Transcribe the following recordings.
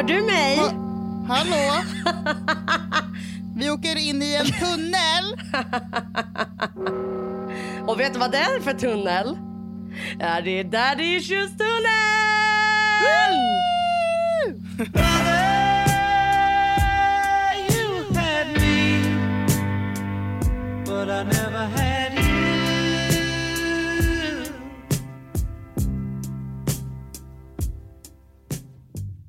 Hör du mig? Ha Hallå? Vi åker in i en tunnel. Och vet du vad det är för tunnel? Ja, det är Daddy Issues tunnel! But I never had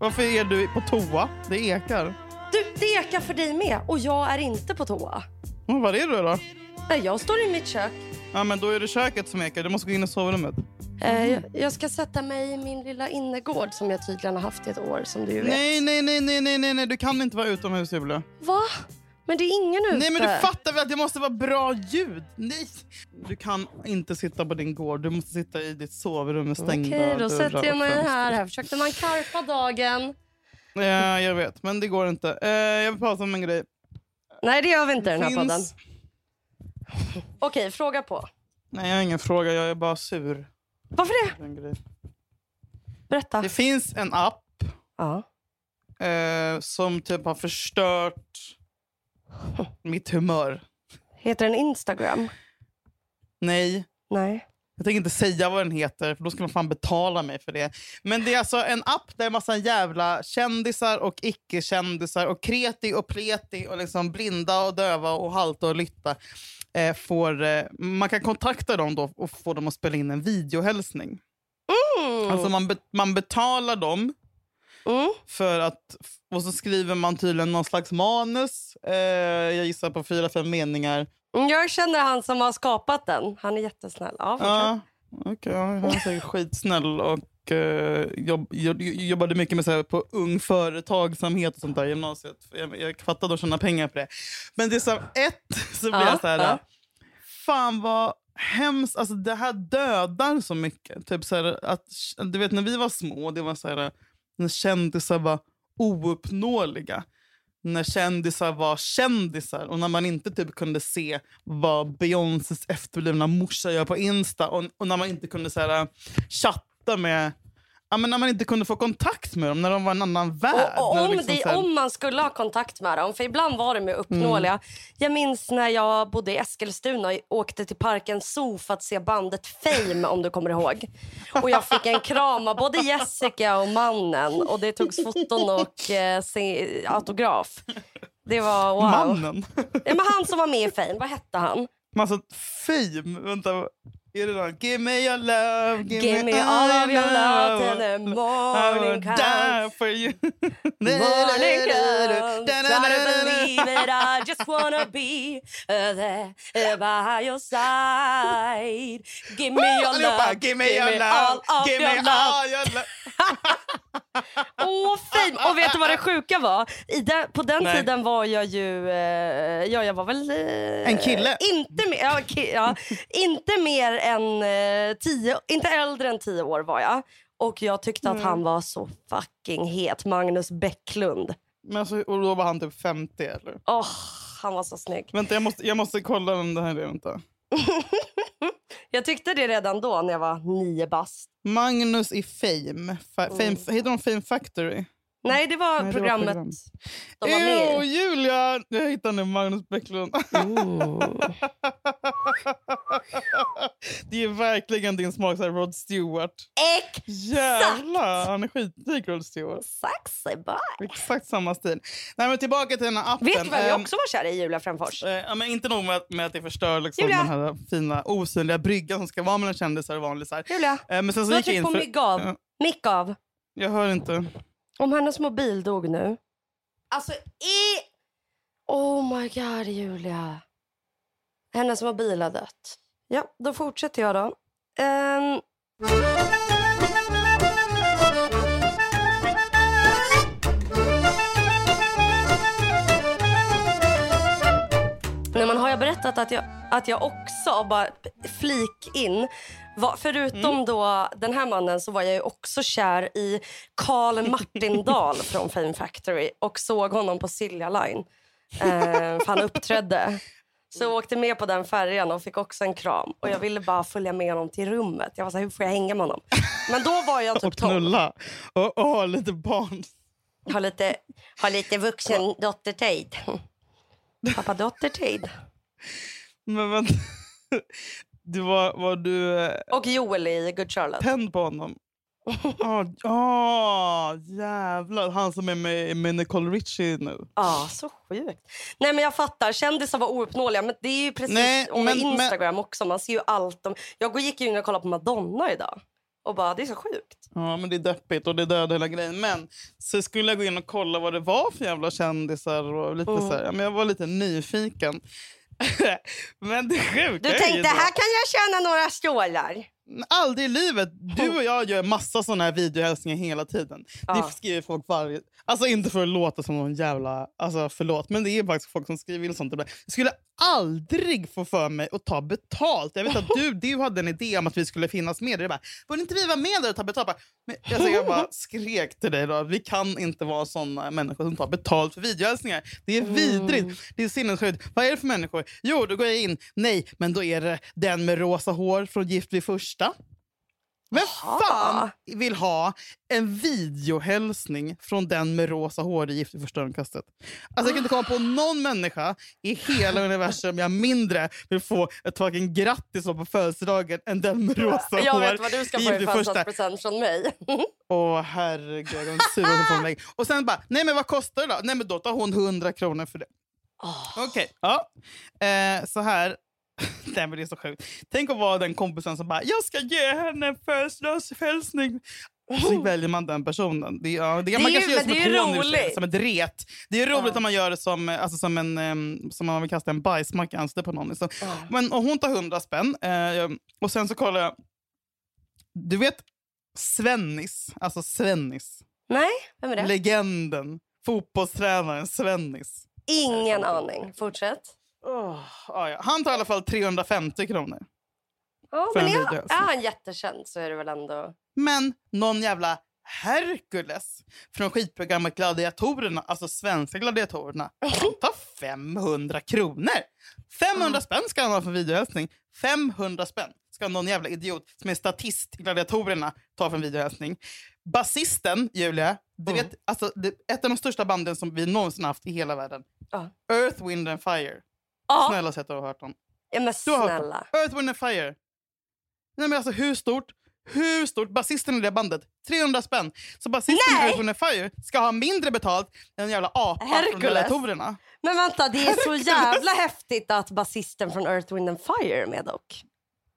Varför är du på toa? Det ekar. Du, det ekar för dig med och jag är inte på toa. Mm, Var är du då? Jag står i mitt kök. Ja, men då är det köket som ekar. Du måste gå in i sovrummet. Eh, jag- jag ska sätta mig i min lilla innergård som jag tydligen har haft i ett år som du vet. Nej, nej, nej, nej, nej, nej, nej. Du kan inte vara utomhus, Julia. Va? Men det är ingen ute. Nej, men du fattar väl att det måste vara bra ljud? Nej! Du kan inte sitta på din gård. Du måste sitta i ditt sovrum med stängda Okej, då sätter jag mig här. Här försökte man karpa dagen. Ja, jag vet. Men det går inte. Eh, jag vill prata om en grej. Nej, det gör vi inte i den här Finns- podden. Okej, fråga på. Nej, jag har ingen fråga. Jag är bara sur. Varför det? Berätta. Det finns en app Ja. eh, som typ har förstört mitt humör. Heter den Instagram? Nej, Nej. jag tänker inte säga vad den heter för då ska de fan betala mig för det. Men det är alltså en app där en massa jävla kändisar och icke-kändisar och kreti och pleti och liksom blinda och döva och halta och lytta eh, får... Eh, man kan kontakta dem då och få dem att spela in en videohälsning. Mm. Alltså man, be, man betalar dem Mm. För att, och så skriver man tydligen någon slags manus. Eh, jag gissar på fyra, fem meningar. Mm, Jag känner han som har skapat den. Han är jättesnäll. Ja. Ja, okay, han är säkert skitsnäll och eh, jobb, jobb, jobbade mycket med så här, på ung företagsamhet och sånt där i gymnasiet. Jag, jag fattade att tjäna pengar på det. Men det är så ett, så blir Ja, jag så här, ja. fan vad hemskt. Alltså, det här dödar så mycket. Typ så här, att, du vet när vi var små, det var så här, när kändisar var ouppnåeliga. När kändisar var kändisar och när man inte typ kunde se vad Beyoncés efterblivna morsa gör på Insta och, och när man inte kunde så här, chatta med Ja, men när man inte kunde få kontakt med dem, när de var en annan värld. Och, och om, liksom det, här- om man skulle ha kontakt med dem, för ibland var de ju uppnåeliga. Mm. Jag minns när jag bodde i Eskilstuna och åkte till parken Zoo för att se bandet Fame, om du kommer ihåg. Och jag fick en kram av både Jessica och mannen och det togs foton och eh, autograf. Det var wow. Mannen. Ja, men han som var med i Fame, vad hette han? Massa fame. Vänta, är det den? Give me your love, give, Give me all of your love till the I morning will comes. die for you. Morning comes, try to believe it. I just wanna be uh, there uh, by your side. Give me your love, give me your all love, of give your me love. all your love. Åh, fint! Och vet du vad det sjuka var? Den, på den Nej. tiden var jag ju... Eh, ja, jag var väl... Eh, En kille? Inte, mer- ja, ki, ja, inte mer än eh, tio... Inte äldre än tio år var jag. Och jag tyckte att Mm. han var så fucking het. Magnus Bäcklund. Men alltså, och då var han typ 50 eller? Åh, han var så snygg. Vänta, jag måste, jag måste kolla om det här är vänta. Jag tyckte det redan då när jag var nio bast. Magnus i Fame. Fa, fame Heter de Fame Factory? Nej, det var Nej, det var programmet program. de var Ew, med i. Julia! Jag hittade nu Magnus Bäcklund. Det är verkligen din smak, så här, Rod Stewart. Exakt! Jävlar, han är skitlik Rod Stewart. Sexy boy. Exakt samma stil. Nej, men tillbaka till den här appen. Vet du vem jag också var kär i, Julia Frändfors? Eh, ja, men inte nog med att, med att det förstör liksom, Julia. den här fina osynliga bryggan som ska vara mellan kändisar och vanlisar. Julia, Eh, men sen så du har tryckt in på för... Ja, Mick av. jag hör inte. Om hennes mobil dog nu. Alltså, i... Oh my god, Julia. Hennes mobil har dött. Ja, då fortsätter jag då. Ehm, Nej, men har jag berättat att jag, att jag också, bara flik in, var, förutom då den här mannen så var jag ju också kär i Carl Martindal från Fame Factory och såg honom på Silja Line. Eh, för han uppträdde. Så jag åkte med på den färjan och fick också en kram. Och Jag ville bara följa med honom till rummet. Jag var så här, hur får jag hänga med honom? Men då var jag Och typ 12. knulla. Och, och ha lite barn. Har lite, har lite vuxen dottertid. Pappa-dotter-tid. Men vänta. Du var, var du eh, Och Joel i Good Charlotte. tänd på honom? Ja, ah, jävlar. Han som är med, med Nicole Richie nu. Ja, så sjukt. Nej men jag fattar, kändisar var ouppnåeliga. Men det är ju precis Nej, men- men- Instagram också. Man ser ju allt. Om, jag gick ju in och kollade på Madonna idag. Och bara, det är så sjukt. Ja, men det är deppigt och det dödar hela grejen. Men så skulle jag gå in och kolla vad det var för jävla kändisar. Och lite Mm. så här, men jag var lite nyfiken. men det sjuka Du tänkte, här kan jag tjäna några stålar. Aldrig i livet. Du och jag gör massa såna här videohälsningar hela tiden. Ja. Det skriver folk varje... Alltså inte för att låta som någon jävla... Alltså förlåt, men det är faktiskt folk som skriver in sånt. Jag skulle aldrig få för mig att ta betalt. Jag vet att du, du hade en idé om att vi skulle finnas med. Det bara, borde inte vi vara med där och ta betalt? Men, alltså, jag bara skrek till dig då. Vi kan inte vara såna människor som tar betalt för videohälsningar. Det är vidrigt. Det är sinnessjukt. Vad är det för människor? Jo, då går jag in. Nej, men då är det den med rosa hår från Gift vid första. Vem Jaha. fan vill ha en videohälsning från den med rosa hår i första ögonkastet? Alltså, jag kan inte komma på någon människa i hela universum jag mindre vill få ett fucking grattis på födelsedagen än den med rosa Jag hår vet vad du ska få i första. födelsedagspresent från mig. Åh herregud, jag är sur en vägg. Och sen bara, nej men vad kostar det då? Nej men då tar hon 100 kronor för det. Åh. Okej, ja. Eh, så här. Nej, men det är så sjukt. Tänk att vara den kompisen som bara, jag ska ge henne en födelsedagshälsning. Och så väljer man den personen. Det, är- ja, det, Det man är kanske gör som det ett roligt. som ett ret. Det är roligt Ja. om man gör det som, alltså, som, en, som man vill kasta en bajsmacka i ansiktet på någon. Liksom. Ja. Men, och hon tar 100 spänn. Eh, och sen så kollar jag. Du vet Svennis, alltså Svennis. Nej, vem är det? Legenden, fotbollstränaren Svennis. Ingen aning. Fortsätt. Oh, ja, ja. Han tar i alla fall 350 kronor. För men en är, är han jättekänd så är det väl ändå... Men någon jävla Hercules från skitprogrammet Gladiatorerna, alltså svenska gladiatorerna, han tar 500 kronor. 500 spänn ska han ha för videohälsning. 500 spänn ska någon jävla idiot som är statist i Gladiatorerna ta för en videohälsning. Basisten, Julia, du Mm. vet, alltså, det, ett av de största banden som vi någonsin haft i hela världen. Ja. Earth, Wind and Fire. Ja, Snälla sätt att ha hört dem. ja men Du har hört dem. snälla. Earth, Wind and Fire. Nej, men alltså, hur stort? Hur stort? Basisten i det bandet, 300 spänn. Så basisten i Nej! Earth, Wind and Fire ska ha mindre betalt än en jävla apa från Hercules. Men vänta, det är så jävla häftigt att basisten från Earth, Wind and Fire är med dock.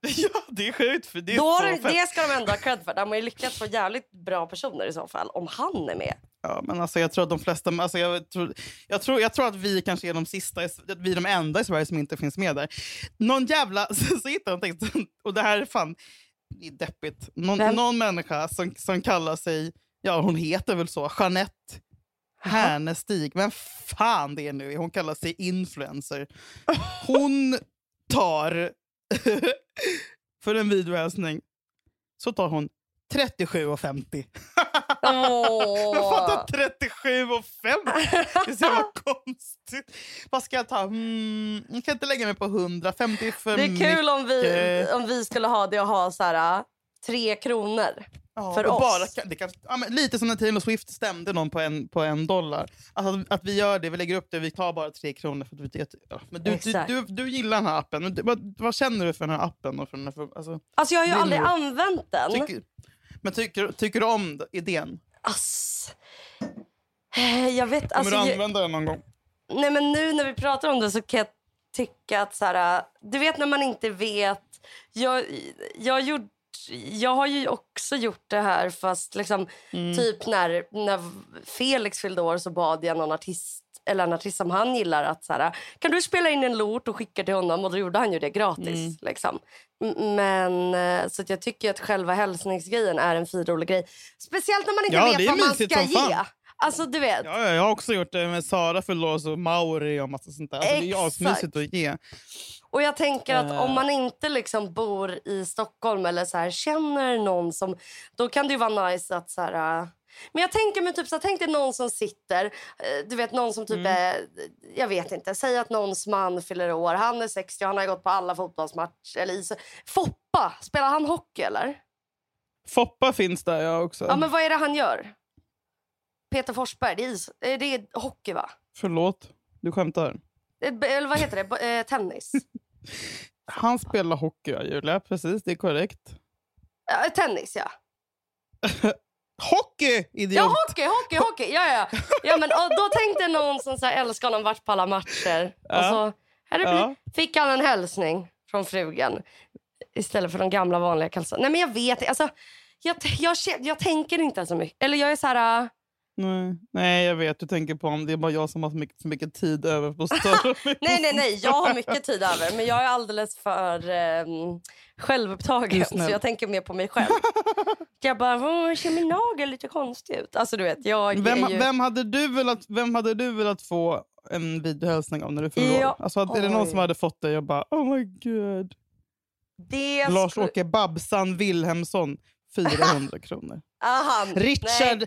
Ja, det är sjukt. För det, är Då har så de, fett. det ska de ändå ha cred för. De har ju lyckats få jävligt bra personer i så fall, om han är med. Ja, men alltså, jag tror att de flesta... Alltså, jag, tror, jag, tror, jag tror att vi kanske är de sista, vi är de enda i Sverige som inte finns med där. Någon jävla... Så, så hittar jag en text, och det här är fan... Det är deppigt. Någon, Vem? någon människa som, som kallar sig... Ja, hon heter väl så. Jeanette Härnestig. Vem fan det är nu? Hon kallar sig influencer. Hon tar... för en videohälsning så tar hon 37,50. Men fatta 37 och 5! Det är så jävla konstigt. Vad ska jag ta? Hmm, jag kan inte lägga mig på 150 för Det är kul om vi, mycket. om vi skulle ha det och ha så här, äh, tre kronor. Ja, för och oss. Bara, det kan, ja, men lite som när Taylor Swift stämde någon på en, på en dollar. Alltså, att, att vi gör det, vi lägger upp det, vi tar bara 3 kronor. För att vi, ja, men du, du, du, du gillar den här appen. Men du, vad, vad känner du för den här appen? Och för den här, för, alltså, Alltså jag har ju aldrig använt den. tycker, men tycker, tycker du om idén? Ass. Eh, Jag vet, Kommer alltså, du använda den någon gång? nej men nu när vi pratar om det så kan jag tycka att så här, äh, du vet när man inte vet. Jag, jag, har gjort, jag har ju också gjort det här fast liksom Mm. typ när, när Felix fyllde år så bad jag någon artist eller en artist som han gillar att så här, kan du spela in en låt och skicka till honom och då gjorde han ju det gratis. Mm. Liksom. Men eh, så jag tycker att själva hälsningsgrejen är en fin rolig grej. Speciellt när man inte Ja, vet vad man ska fan. ge. Alltså du vet. Ja, ja, jag har också gjort det med Sara förlås och Mauri och massa sånt där. Alltså, det är asmysigt att ge. Och jag tänker att Eh. om man inte liksom bor i Stockholm eller så här, känner någon som... Då kan det vara nice att så här... Men jag tänker mig typ så tänk dig någon som sitter, eh, du vet någon som typ Mm. är, jag vet inte, säg att någons man fyller år, han är 60 han har gått på alla fotbollsmatcher eller is. Foppa, spelar han hockey eller? Foppa finns där jag också. Ja men vad är det han gör? Peter Forsberg, det är, is, eh, det är hockey va? Förlåt, du skämtar. Eh, Eller vad heter det? Eh, tennis? Han spelar hockey, Julia. Precis, det är korrekt. Ja, tennis, ja. Hockey, idiot! Ja, hockey, hockey, hockey. Ja, ja. ja men, och då tänkte någon som så här, älskar honom, varit på alla matcher. Och Ja. så här det Ja. fick han en hälsning från frugan istället för de gamla vanliga kalsongerna. Nej, men jag vet. Alltså, jag, jag, jag, jag tänker inte så mycket. Eller jag är så här... Nej. Nej, jag vet. Du tänker på om det är bara jag som har för mycket, för mycket tid över på mig. Nej, nej, nej. Jag har mycket tid över. Men jag är alldeles för eh, självupptagen. Så jag tänker mer på mig själv. Jag bara, "Åh, ser min nagel lite konstig ut? Alltså du vet, jag Vem, ju... vem, hade du velat, vem hade du velat få en videohälsning av när du fyllde Ja. Alltså, är det någon som hade fått dig och bara oh my god. det Lars-Åke Babsan Wilhelmsson, 400 kronor. Aha, Richard,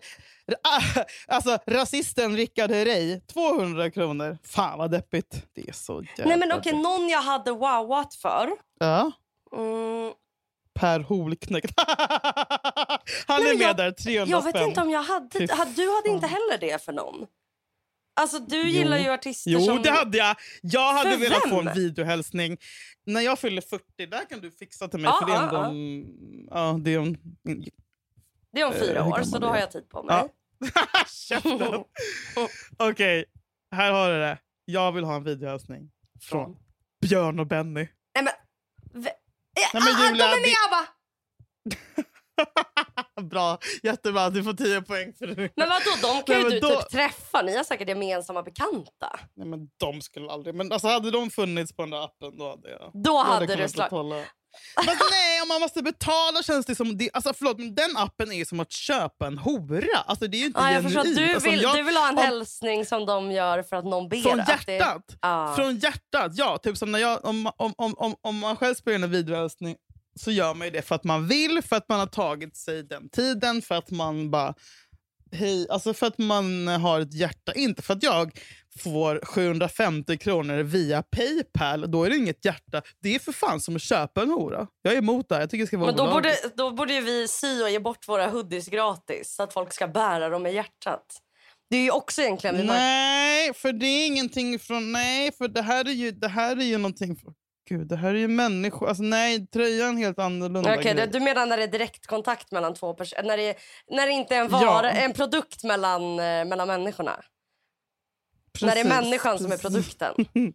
nej. alltså rasisten Rickard Herrey, 200 kronor. Fan vad deppigt. Det är så jävla Nej men okej, deppigt. någon jag hade wowat för. Ja, Mm, Per Holknekt. Han Nej, är med jag- där, 300 jag vet spänn. inte om jag hade... Du hade inte heller det för någon? Alltså du gillar Jo. ju artister Jo, som... det hade jag. Jag hade För velat få en vem? videohälsning. När jag fyller 40, där kan du fixa till mig. Ja, för det är ändå ja. en, ja, det är en, Det är om Eh, fyra hur år, så då har jag? tid på mig. Ja. Käften! Okej, här har du det. Jag vill ha en videohälsning från Björn och Benny. Nej men... V- Nej, men ah, Julia, de är med Abba! Bra, jättebra. Du får 10 poäng för det. Men vadå, de kan ju Nej, du då- typ träffa. Ni har säkert gemensamma bekanta. Nej, men de skulle aldrig... Men alltså, hade de funnits på den där appen då hade jag... Då hade jag du slagit... Men nej, om man måste betala känns det som... Det, alltså, förlåt, men den appen är ju som att köpa en hora. Alltså, det är inte förstår. genuint. Du Alltså, vill, jag- du vill ha en om- hälsning som de gör för att någon ber. Från att det- hjärtat! Ja. Från hjärtat, ja. Typ som när jag, om, om, om, om, om man själv spelar en videohälsning så gör man ju det för att man vill, för att man har tagit sig den tiden, för att man bara... Hej, alltså för att man har ett hjärta. Inte för att jag får 750 kronor via Paypal. Då är det inget hjärta. Det är för fan som att köpa en hora. Jag är emot det här. Jag tycker det ska vara Men då borde, då borde vi sy och ge bort våra hoodies gratis så att folk ska bära dem i hjärtat. Det är ju också egentligen... Nej, för det är ingenting från... Nej, för det här är ju, det här är ju någonting... För, gud, det här är ju människor. Alltså, nej, tröjan är helt annorlunda Okej, det- grej. du menar när det är direktkontakt mellan två personer? När det, när det inte är en, Ja. vara, en produkt mellan, eh, mellan människorna? När det är Precis, människan som är precis. produkten?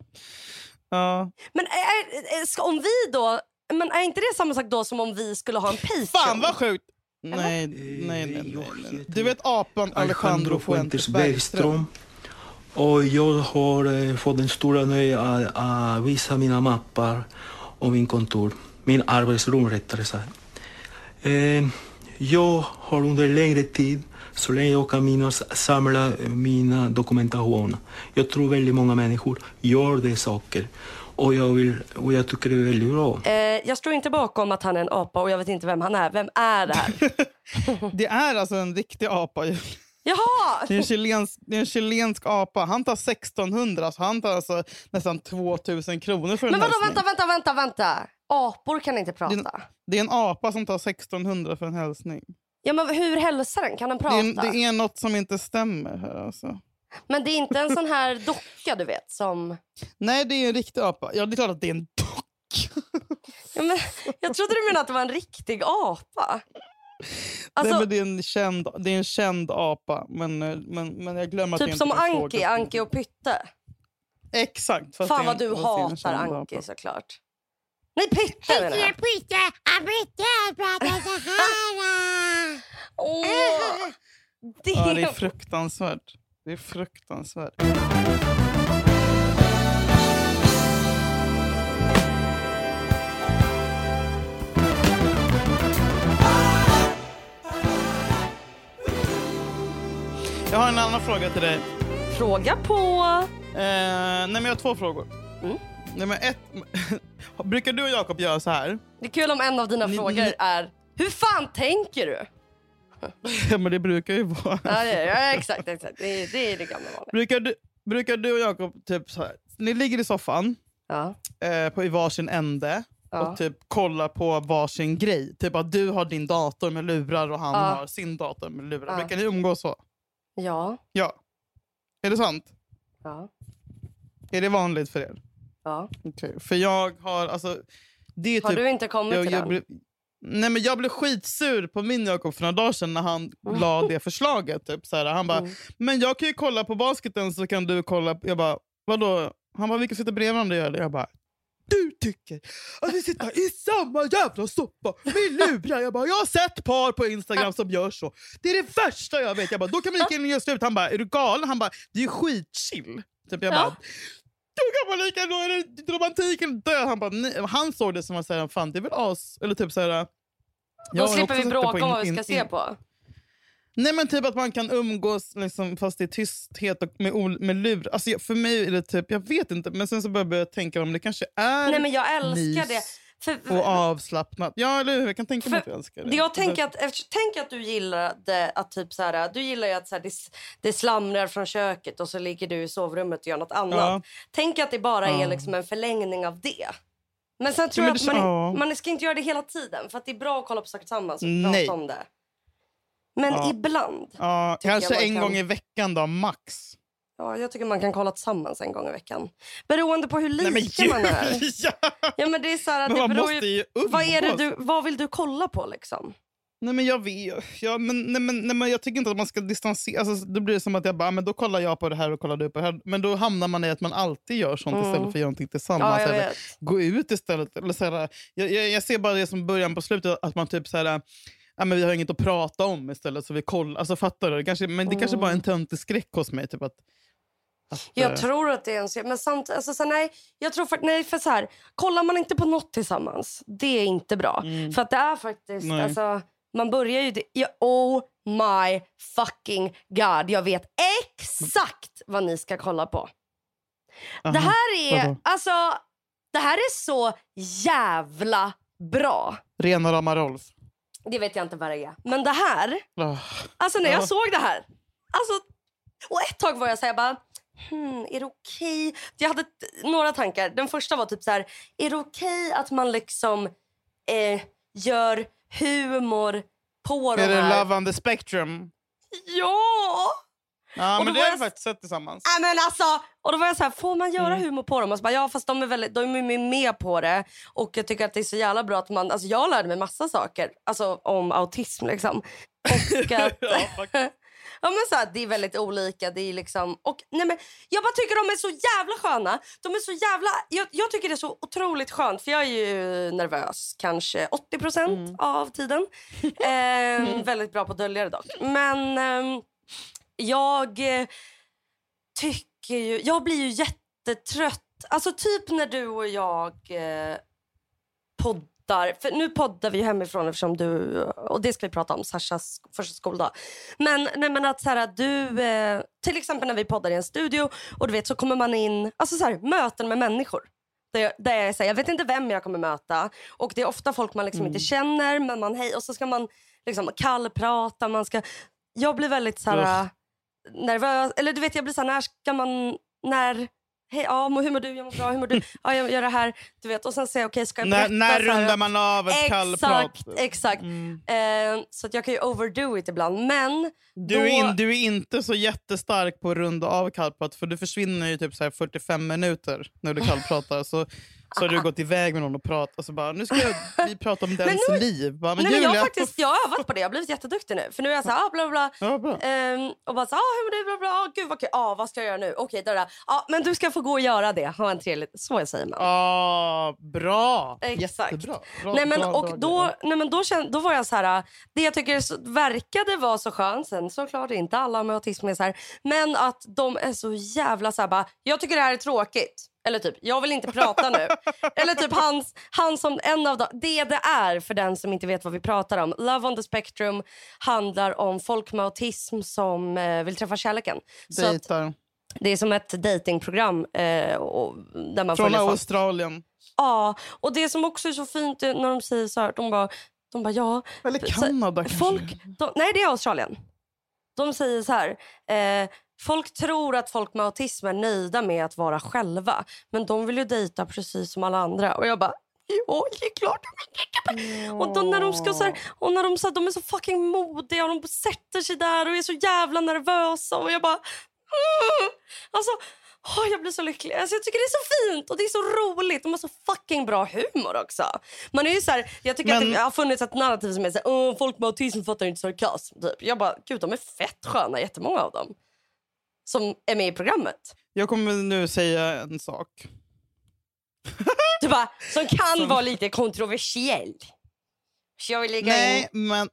Ja. Men är, är, ska, om vi då... Men är inte det samma sak då som om vi skulle ha en Patreon? Fan vad sjukt! Nej, nej, nej, nej, nej. Du vet apan Alejandro Fuentes Bergström? Och jag har eh, fått den stora nöjet att, att visa mina mappar och min kontor. Min arbetsrum rättare sagt. Eh, jag har under längre tid, så länge jag kan minnas, samlat eh, mina dokumentation. Jag tror väldigt många människor gör det saker. Och jag, vill, och jag tycker det är väldigt bra. Eh, jag står inte bakom att han är en apa och jag vet inte vem han är. Vem är det här? Det är alltså en riktig apa. Jaha! Det är en chilensk, det är en chilensk apa. Han tar 1600, så han tar alltså nästan 2000 kronor för en Men vadå, hälsning. vänta, vänta, vänta, vänta. Apor kan inte prata. Det Det är en apa som tar 1600 för en hälsning. Ja, men hur hälsar den? Kan den Det prata? är, det är något som inte stämmer här alltså. Men det är inte en sån här docka du vet som... Nej, det är en riktig apa. Ja, det är klart att det är en dock. Ja, men, jag trodde du menade att det var en riktig apa. Alltså, Nej, men det, är en känd, det är en känd apa, men, eh, men, men jag glömmer att det typ inte som Anki, fågel. Anki och Pytte. Exakt. fast Fan vad du hatar Anki apa. såklart. Nej, Pytte menar jag. Pytte, Pytte pratar så här. Åh, det... Ja, det är fruktansvärt. Det är fruktansvärt. Jag har en annan fråga till dig. Fråga på... Eh, nej, men jag har två frågor. Mm. Nej, men ett, brukar du och Jakob göra så här? Det är kul om en av dina Ni- frågor ni- är Hur fan tänker du? Ja, men det brukar ju vara. Ja, det ja exakt. exakt. Det, är, det är det gamla vanliga. Brukar du, brukar du och Jakob typ så här, ni ligger i soffan Ja. eh, på, i varsin ände Ja. och typ kollar på varsin grej. Typ att du har din dator med lurar och han har sin dator med lurar. Brukar ni umgås så? Ja. Ja. Är det sant? Ja. Är det vanligt för er? ja. Okej. För jag har... Alltså, det är Har typ, du inte kommit jag, till jag den? blev, nej men jag blev skitsur på min Jakob för några dagar sedan när han la det förslaget. Typ, så här, han bara, Mm. men jag kan ju kolla på basketen så kan du kolla. Jag bara, vadå? Han bara, vi kan sitta bredvid varandra och göra det. Jag bara, du tycker att vi sitter i samma jävla soppa med lurar. Jag bara, jag har sett par på Instagram som gör så. Det är det värsta jag vet. Jag bara, då kan man lika gärna göra slut. Han bara, är du galen? Han bara, det är skitchill. Typ, jag Ja. bara, då kan man lika gärna, då är det romantiken död. Han, bara, nej. han såg det som att säga, fan det är väl as... Eller typ så här, jag Då slipper vi bråka om vad vi ska in- se på. Nej men typ att man kan umgås liksom, fast i tysthet och med, med lur. Alltså, jag- för mig är det typ, jag vet inte. Men sen så börjar jag tänka om det kanske är Nej, men jag älskar det. För, och avslappnat. Ja eller hur? Jag kan tänka mig att jag älskar det. Jag tänker att, tänk att du gillade att typ så här, du gillar ju att så här, det, det slamrar från köket och så ligger du i sovrummet och gör något annat. Ja. Tänk att det bara är Ja. liksom en förlängning av det. Men sen tror men jag det- att man, ja. man ska inte göra det hela tiden för att det är bra att kolla på saker tillsammans och Nej. prata om det. Men Ja. ibland. Ja, kanske en kan- gång i veckan då, max. Ja, jag tycker man kan kolla tillsammans en gång i veckan. Beroende på hur lika Nej, men man är. ja. Ja, men det är så här, det beror ju, ju vad, är det du, vad vill du kolla på liksom? Nej men jag vet ja, men, nej, men, nej, men Jag tycker inte att man ska distansera. Alltså, då blir det som att jag bara, men då kollar jag på det här och kollar du på det här. Men då hamnar man i att man alltid gör sånt Mm. istället för att göra någonting tillsammans. Ja, eller gå ut istället. Eller så här, jag, jag, jag ser bara det som början på slutet, att man typ så här, ja, men vi har inget att prata om istället. Så vi kollar, alltså, fattar du? Kanske, men det kanske bara är en töntig skräck hos mig. Typ att, att, Jag eh, tror att det är en serie. Men samt, alltså, så nej, jag tror för, nej, för så här, kollar man inte på något tillsammans, det är inte bra. För att det är faktiskt, Nej. alltså, man börjar ju, det, ja, oh my fucking god, jag vet exakt vad ni ska kolla på. aha, Det här är, vadå? alltså, det här är så jävla bra. Rena rama Rolf. Det vet jag inte vad det är. Men det här, Ah. Alltså när jag Ja. såg det här. Alltså, och ett tag var jag så här, jag bara, hmm, är det okej? Jag hade några tankar. Den första var typ så här, är det okej att man liksom eh, gör humor på de Är det här? Love on the Spectrum? Ja! Ja, Och men det har jag faktiskt sett tillsammans. Nej, men alltså, och då var jag så här, får man göra Mm. humor på dem? Och så bara, ja fast de är, väldigt, de är med på det. Och jag tycker att det är så jävla bra att man, alltså jag lärde mig massa saker. Alltså om autism liksom. Och att, Ja. Ja, men så här, det är väldigt olika. Det är liksom, och, nej, men jag bara tycker de är så jävla sköna. De är så jävla, jag, jag tycker det är så otroligt skönt. För jag är ju nervös kanske 80 Mm. av tiden. Eh, väldigt bra på att dölja det dock. Men ehm, jag eh, tycker ju... Jag blir ju jättetrött. Alltså typ när du och jag eh, poddar. För nu poddar vi ju hemifrån eftersom du... Och det ska vi prata om, Sashas första skoldag. Men, nej, men att så här, du... Eh, till exempel när vi poddar i en studio och du vet så kommer man in... Alltså så här, möten med människor. Där jag, där jag, säger, jag vet inte vem jag kommer möta. Och Det är ofta folk man liksom inte känner. Men man hej, Och så ska man liksom kallprata. Man ska, jag blir väldigt så här, Ugh. Nervös. Eller du vet, jag blir så här, när ska man... När, hej, ja, hur mår du? Jag mår bra. Hur mår du? Ja, jag gör det här. Du vet, och sen säger jag, okej, ska jag När, berätta? när rundar man av ett kallprat? Exakt, exakt. Mm. Eh, så att jag kan ju overdo it ibland. Men Du, då, är in, du är inte så jättestark på att runda av kallprat för du försvinner ju typ så här 45 minuter när du kallpratar. Så, så har du gått iväg med någon och pratat och så bara, nu ska jag, vi prata om dens nu- liv. Bara, men nej, men jag, Julia, faktiskt, jag har övat på det. Jag har blivit jätteduktig nu. För nu är jag så här, ah, bla bla. Ja, bra. Ehm, och bara så, ah, hur mår du? Bla, bla. Ah, gud vad kul. Ah, vad ska jag göra nu? Okej, där, där. Ah, men du ska få gå och göra det. Ha en trevlig... Så säger man. Ah, bra! Exakt. Jättebra. Bra, nej, men, bra, och bra då, grejer. nej, men då, kände, då var jag så här... Det jag tycker så, verkade vara så skönt, sen såklart inte alla med autism är så här, men att de är så jävla så här, bara, jag tycker det här är tråkigt. Eller typ, jag vill inte prata nu. Eller typ hans, han som en av de, det det är för den som inte vet vad vi pratar om. Love on the spectrum handlar om folk med autism som eh, vill träffa kärleken. Så att Dejtar. det är som ett datingprogram eh, och, där man Från. Australien. Ja, och det som också är så fint är när de säger så här, de bara, de bara ja. Eller Så- Kanada kanske. Folk, de, nej, det är Australien. De säger så här, eh, folk tror att folk med autism är nöjda med att vara själva. Men de vill ju dejta precis som alla andra. Och jag bara, Ja, det är klart Och då när de ska så här, och när de, så här, de är så fucking modiga och de sätter sig där och är så jävla nervösa och jag bara... "Mm." Alltså, åh, jag blir så lycklig. Alltså, jag tycker det är så fint och det är så roligt. De har så fucking bra humor också. Man är ju så här, jag tycker Men- att det har funnits ett narrativ som är så här, "Åh, folk med autism fattar inte sarkasm. Typ. Jag bara, gud de är fett sköna, jättemånga av dem. Som är med i programmet. Jag kommer nu säga en sak. Du bara, som kan Som- vara lite kontroversiell. Så jag vill lägga Nej, in... men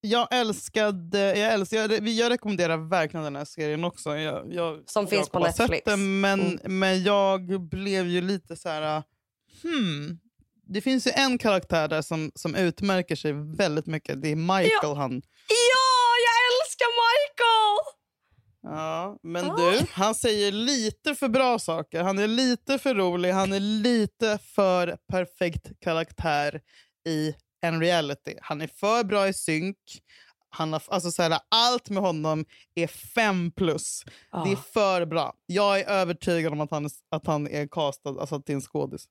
jag älskade... Jag, älskar, jag, jag rekommenderar verkligen den här serien också. Jag, jag, Som finns på Netflix. Den, men, Mm. men jag blev ju lite så här... Hmm. Det finns ju en karaktär där som, som utmärker sig väldigt mycket. Det är Michael. Han. Ja, jag älskar Michael! Ja, men Ah. du, han säger lite för bra saker. Han är lite för rolig. Han är lite för perfekt karaktär i en reality. Han är för bra i synk. Han har, alltså så här, allt med honom är fem plus. Det är för bra. Jag är övertygad om att han är, att han är castad alltså till en skådis.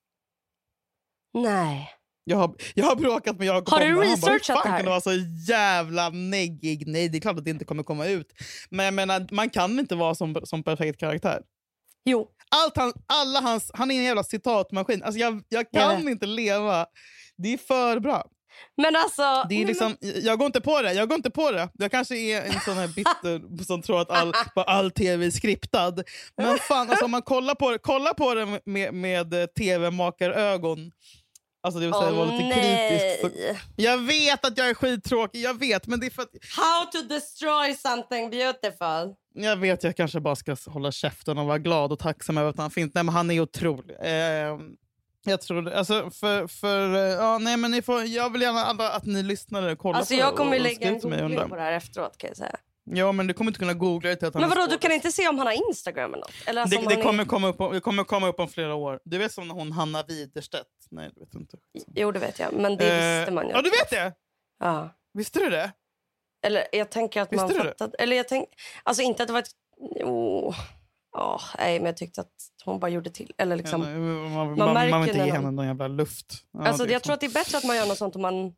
Nej. Jag har, jag har bråkat med Jakob Har du det. "Hur researchat fan det här?" kan du vara så jävla neggig? Nej, det är klart att det inte kommer komma ut. Men jag menar, man kan inte vara som, som perfekt karaktär. Jo. Allt han, alla hans, han är en jävla citatmaskin. Alltså jag, jag Jag kan vet. inte leva. Det är för bra. Men alltså... Det är liksom, jag går inte på det. Jag går inte på det. Jag kanske är en sån här bitter som tror att all, all tv är skriptad. Men fan, alltså, om man kollar på det, kollar på det med, med tv-makarögon, alltså det vill säga Åh, vara lite kritisk. Så, nej. jag vet att jag är skittråkig, jag vet. Men det är för att, How to destroy something beautiful. jag vet jag kanske bara ska hålla käften och vara glad och tacksam över att han finns. Nej, men han är otrolig. Eh, jag tror. Alltså, för, för, eh, ja, nej, men ni får, jag vill gärna att ni lyssnare kollar Alltså på jag kommer och lägga en googling på det här efteråt kan jag säga. Ja, men du kommer inte kunna googla det till att han Men vadå, du kan inte se om han har Instagram eller något? Eller alltså Det, om det, kommer är... komma upp, om- det kommer komma upp om flera år. Du vet som hon Hanna Widerstedt? Nej, du vet inte. Jo det vet jag, men det Eh, visste man ju. Ja, du vet det? Ja. Visste du det? Eller jag tänker att man Visste du det? fattade... Eller jag tänk... Alltså inte att det var ett... Jo. Ja, nej, men jag tyckte att hon bara gjorde till. Eller liksom... Ja, nej, man, man, man man, vill inte när ge henne någon jävla luft. Ja, alltså, det jag tror att det är bättre att man gör något sånt om man...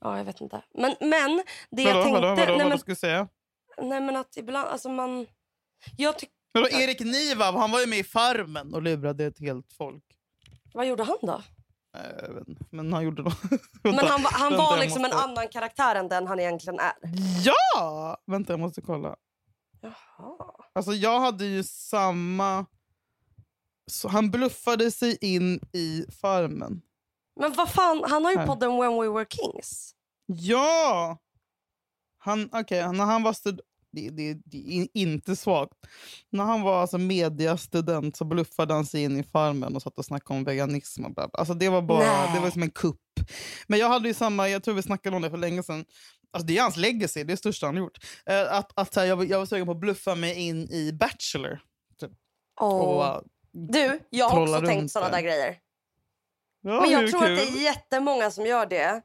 Ja, jag vet inte. Men, men det Vadå, jag tänkte... vadå, vadå, nej, men, ska du säga? nej, men att ibland... Alltså man... Jag tyck... Vadå, Erik Niva, han var ju med i Farmen och lurade ett helt folk. Vad gjorde han då? Jag vet inte, Men han gjorde något. Men han, var- han var liksom en måste- annan karaktär än den han egentligen är. Ja! Vänta, jag måste kolla. Jaha. Alltså jag hade ju samma... Så han bluffade sig in i Farmen. Men vad fan, han har ju Här. podden When We Were Kings. Ja! Han, okay, när han var stud- det, det, det är in- inte svagt. När han var alltså mediastudent så bluffade han sig in i Farmen och satt och snackade om veganism. Och bla bla. Alltså det var bara Nej. det var som en kupp. Men jag hade ju samma, jag tror vi snackade om det för länge sedan. Alltså det är hans legacy, det är det största han gjort. Eh, att, att, här, jag, jag var sugen på att bluffa mig in i Bachelor. Åh. Och, uh, Du, jag har trolla också tänkt runt där. där grejer. Ja, Men jag tror att kul? det är jättemånga som gör det.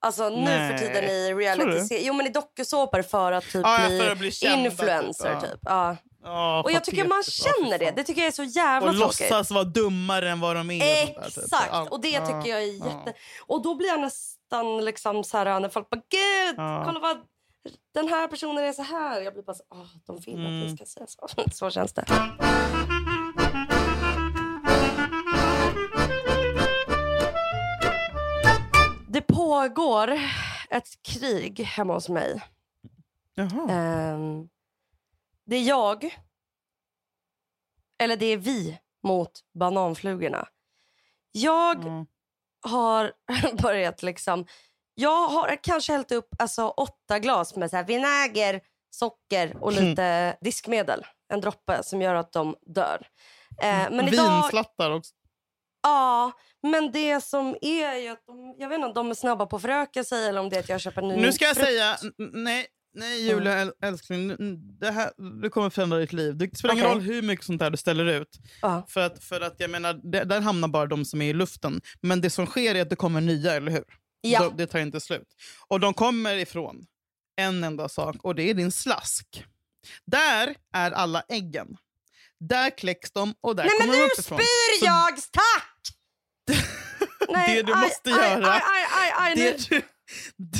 Alltså nu Nej. för tiden i reality? Jo men i dokusåpor för att typ Ja, bli, för att bli influencer typ. Typ. Ja. Ja, Och jag tycker man känner det. Det tycker jag är så jävla Och tråkigt. låtsas vara dummare än vad de är. och sånt där, typ. Exakt! Och det tycker jag är jätte... Och då blir jag nästan liksom så här när folk bara gud, kolla vad den här personen är så här. Jag blir bara så åh, de vill att vi Mm. ska säga så. så känns det. Pågår ett krig hemma hos mig. Ehm, det är jag, eller det är vi, mot bananflugorna. Jag Ja. har börjat liksom... Jag har kanske hällt upp alltså, åtta glas med så här vinäger, socker och lite diskmedel. En droppe som gör att de dör. Eh, men idag, Vinslattar också. Ja, men det som är ju att de, jag vet inte om de är snabba på att föröka sig eller om det är att jag köper ny Nu ska jag frukt. säga, nej, nej Julia äl- älskling, det, här, det kommer förändra ditt liv. Det spelar ingen Okej. roll hur mycket sånt där du ställer ut. Ja. För att, för att jag menar, det, där hamnar bara de som är i luften. Men det som sker är att det kommer nya, eller hur? Ja. De, det tar inte slut. Och de kommer ifrån en enda sak och det är din slask. Där är alla äggen. Där kläcks de och där Nej men kommer de nu uppifrån. spyr Så- jag! Tack! nej, Det du aj, måste aj, göra- Aj. Det du,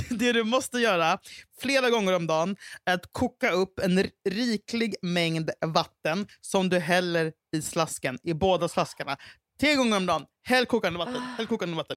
det du måste göra flera gånger om dagen är att koka upp en riklig mängd vatten som du häller i slasken, i båda slaskarna. Tre gånger om dagen. Häll kokande vatten. Häll kokande vatten.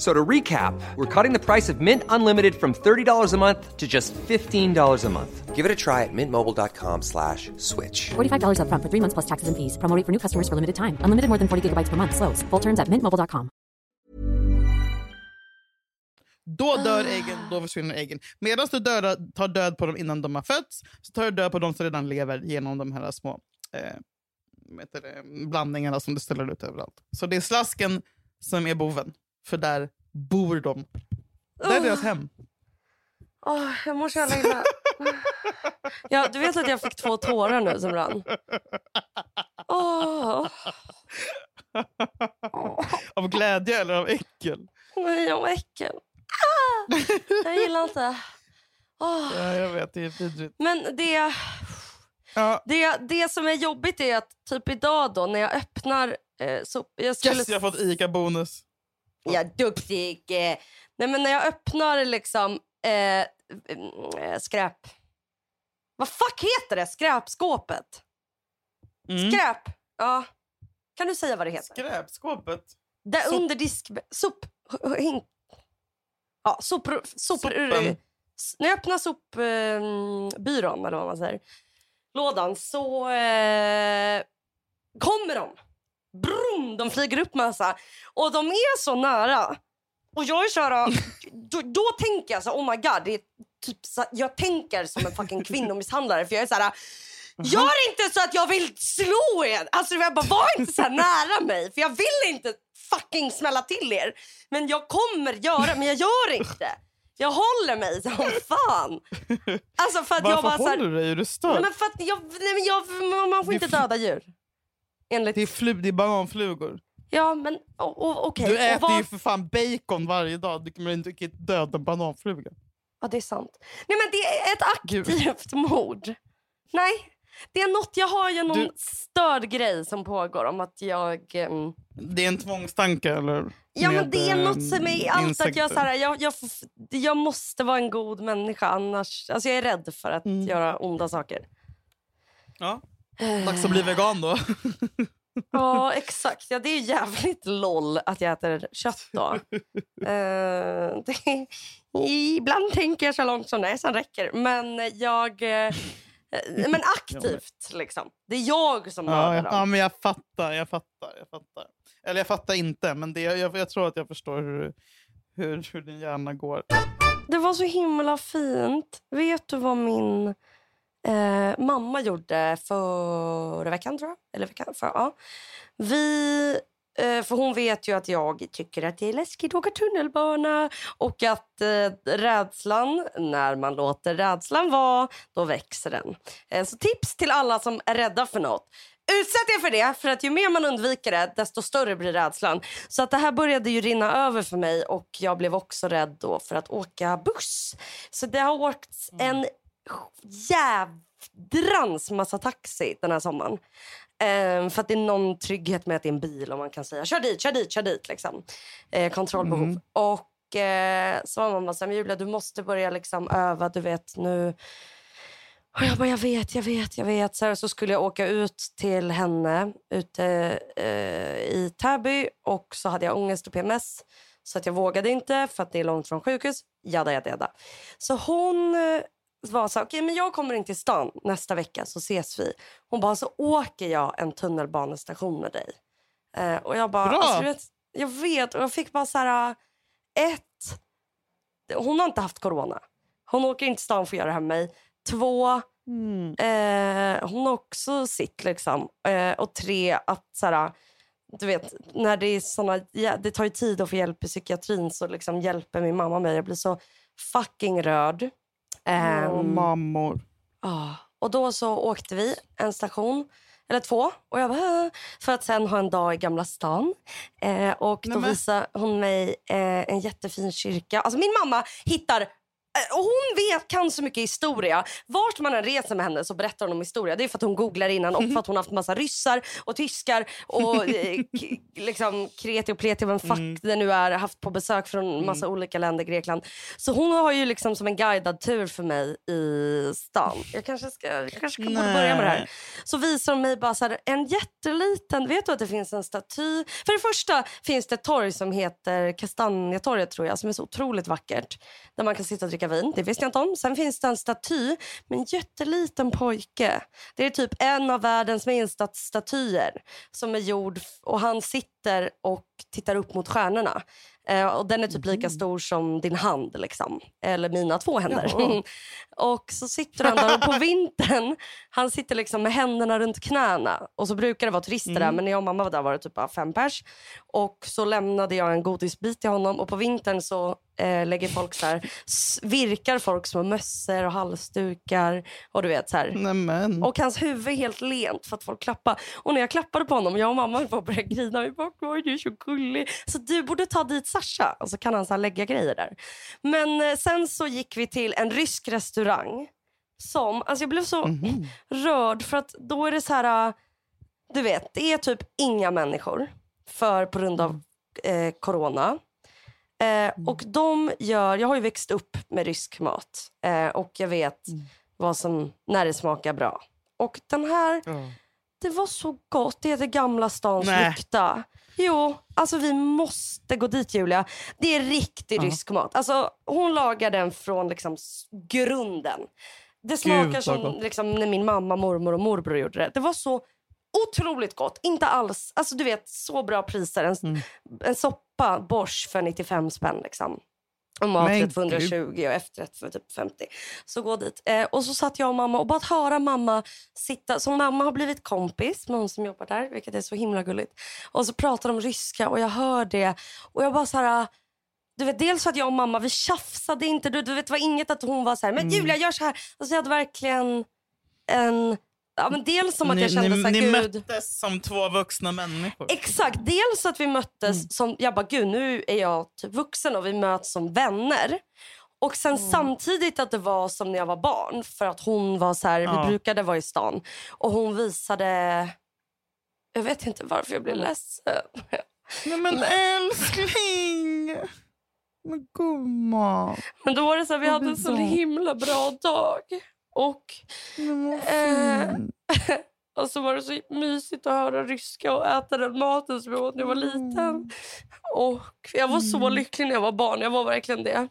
So to recap, we're cutting the price of Mint Unlimited from $30 a month to just $15 a month. Give it a try at mintmobile.com slash switch. $45 upfront for three months plus taxes and fees. Promo rate for new customers for limited time. Unlimited more than 40 gigabytes per month. Slows. Full terms at mintmobile.com. Då dör äggen, då försvinner äggen. Medan du dödar, tar död på dem innan de har fötts så tar du död på dem som redan lever genom de här små eh, blandningarna som du ställer ut överallt. Så det är slasken som är boven, för där bor de. Det är deras hem. Åh, jag mår så jävla illa. Ja, du vet att jag fick två tårar nu som rann. Åh, Av glädje eller av äckel? nej, vad äckel. Ah, jag gillar inte. Åh. Ja, jag vet, det är vidrigt. Men det, Ja. det, det som är jobbigt är att typ idag då när jag öppnar... Eh, så jag skulle Yes, jag har fått ICA-bonus. Ja, duktig. Eh, Nej, men när jag öppnar liksom eh, mm, skräp... Vad fuck heter det? Skräpskåpet? Mm. Skräp? Ja. Kan du säga vad det heter? Skräpskåpet. Där Sop. under disk... Sop... Hink. Ja, sop... sop när jag öppnar sopbyrån, eller vad man säger, lådan, så eh, kommer de. Brum, de flyger upp massa. Och de är så nära. Och jag är så här, då, då tänker jag så här, oh my god. Det är typ så, jag tänker som en fucking kvinnomisshandlare. För jag är så här, gör inte så att jag vill slå er. Alltså jag bara, var inte så här nära mig. För jag vill inte fucking smälla till er. Men jag kommer göra, men jag gör inte. Jag håller mig som fan. Alltså för att jag Varför bara så här, håller du dig? Är du nej, störd? men för att jag, nej, men jag, man får inte döda djur. Enligt, Det är, flu, det är bananflugor. ja men o- o- okej. Du Och äter vad- ju för fan bacon varje dag. Du kommer inte döda en bananfluga. Ja, det är sant. Nej, men det är ett Gud. aktivt mord. Nej, det är något. Jag har ju någon Du- störd grej som pågår om att jag... ehm, Det är en tvångstanke eller? ja, men det är eh, något som är allt att jag, så här, jag, jag, jag måste vara en god människa annars... Alltså jag är rädd för att Mm. göra onda saker. Ja. Dags att bli vegan då. Ja, exakt. Ja, det är jävligt loll att jag äter kött då. Eh, det, ibland tänker jag så långt som näsan räcker. Men jag... eh, men aktivt, liksom. Det är jag som Ja, mördar ja, dem. ja, men jag fattar, jag fattar, jag fattar. Eller jag fattar inte, men det, jag, jag tror att jag förstår hur, hur, hur din hjärna går. Det var så himla fint. Vet du vad min eh, mamma gjorde förra veckan, tror jag? Eller veckan för, ja. Vi, eh, för hon vet ju att jag tycker att det är läskigt att åka tunnelbana och att eh, rädslan, när man låter rädslan vara, då växer den. Eh, så tips till alla som är rädda för något. Utsätt er för det, för att ju mer man undviker det, desto större blir rädslan. Så att det här började ju rinna över för mig och jag blev också rädd då för att åka buss. Så det har åkt en mm jädrans massa taxi den här sommaren. Ehm, för att det är någon trygghet med att det är en bil och man kan säga kör dit, kör dit, kör dit. Liksom. Eh, kontrollbehov. Och eh, så var mamma så här, "Men Julia du måste börja liksom öva, du vet nu. Och jag bara, jag vet, jag vet, jag vet. Så, här, så skulle jag åka ut till henne ute eh, i Täby och så hade jag ångest och PMS. Så att jag vågade inte för att det är långt från sjukhus. Jada, jada, jada. Så hon var så okej men jag kommer in till stan nästa vecka så ses vi. Hon bara, så åker jag en tunnelbanestation med dig. Eh, och jag bara, Bra. alltså, vet, jag vet. Och jag fick bara så här, ett, hon har inte haft corona. Hon åker inte till stan för att göra det här med mig. Två, Mm. Eh, hon har också sitt liksom. Eh, och tre, att så här, du vet, när det är såna, ja, det tar ju tid att få hjälp i psykiatrin så liksom hjälper min mamma mig. Jag blir så fucking rörd. Ehm, mammor. Ja, och då så åkte vi en station eller två. Och jag bara, för att sen ha en dag i Gamla stan. Eh, och då Nej, men- visade hon mig eh, en jättefin kyrka. Alltså min mamma hittar och hon vet, kan så mycket historia. Vart man än reser med henne så berättar hon om historia. Det är för att hon googlar innan och för att hon har haft massa ryssar och tyskar och eh, liksom kreti och pleti vem fuck det nu är haft på besök från massa olika länder, Grekland. Så hon har ju liksom som en guidad tur för mig i stan. Jag kanske ska, jag kanske borde börja med det här. Så visar de mig bara här, en jätteliten, vet du att det finns en staty? För det första finns det ett torg som heter Kastanjetorget tror jag, som är så otroligt vackert. Där man kan sitta och dricka vin, det visste jag inte om. Sen finns det en staty med en jätteliten pojke. Det är typ en av världens minsta statyer som är gjord och han sitter och tittar upp mot stjärnorna. Eh, och den är typ lika stor som din hand liksom. Eller mina två händer. Och så sitter han där och på vintern, han sitter liksom med händerna runt knäna. Och så brukar det vara turister där men när jag och mamma var där var det typ bara fem pers. Och så lämnade jag en godisbit till honom och på vintern så eh, lägger folk så här, virkar folk små mössor och halsdukar och du vet så här. Nämen. Och hans huvud är helt lent för att folk klappar. Och när jag klappade på honom, jag och mamma höll på att börja grina. Vi bara, "Oj, du är så gullig. Så du borde ta dit Sasha. Och så kan han så lägga grejer där. Men eh, sen så gick vi till en rysk restaurang. Som, alltså jag blev så Mhm. rörd för att då är det så här, äh, du vet, det är typ inga människor. För på grund av eh, corona. Eh, och de gör, jag har ju växt upp med rysk mat. Eh, och jag vet vad som, när det smakar bra. Och den här, Ja. det var så gott. Det heter Gamla stans Nej. lykta. Jo, alltså vi måste gå dit Julia. Det är riktig rysk mat. Alltså, hon lagar den från liksom grunden. Det smakar vad som liksom, när min mamma, mormor och morbror gjorde det. Det var så otroligt gott. Inte alls, alltså du vet så bra priser. En, Mm. en soppa Bosch för 95 spänn liksom. Och maträtt för 120 och efterrätt för typ 50. Så gå dit. Eh, och så satt jag och mamma och bara att höra mamma sitta. Så mamma har blivit kompis med hon som jobbar där, vilket är så himla gulligt. Och så pratar de ryska och jag hör det. Och jag bara så här... Du vet, dels att jag och mamma vi tjafsade inte. Du, du vet, det var inget att hon var så här, men Julia gör så här. Alltså jag hade verkligen en... Ja, men dels som att ni jag kände ni, så här, ni gud. möttes som två vuxna människor. Exakt, dels att vi möttes Mm. som, jag bara gud nu är jag typ vuxen och vi möts som vänner. Och sen Mm. samtidigt att det var som när jag var barn för att hon var så här, Ja. vi brukade vara i stan och hon visade, jag vet inte varför jag blev Mm. ledsen. Nej, men älskling! Men gumman. Men då var det så här, vi hade en så himla bra dag. Och, Eh, och så var det så mysigt att höra ryska och äta den maten som jag åt när jag var liten. Och jag var så Mm. lycklig när jag var barn. Jag var verkligen det.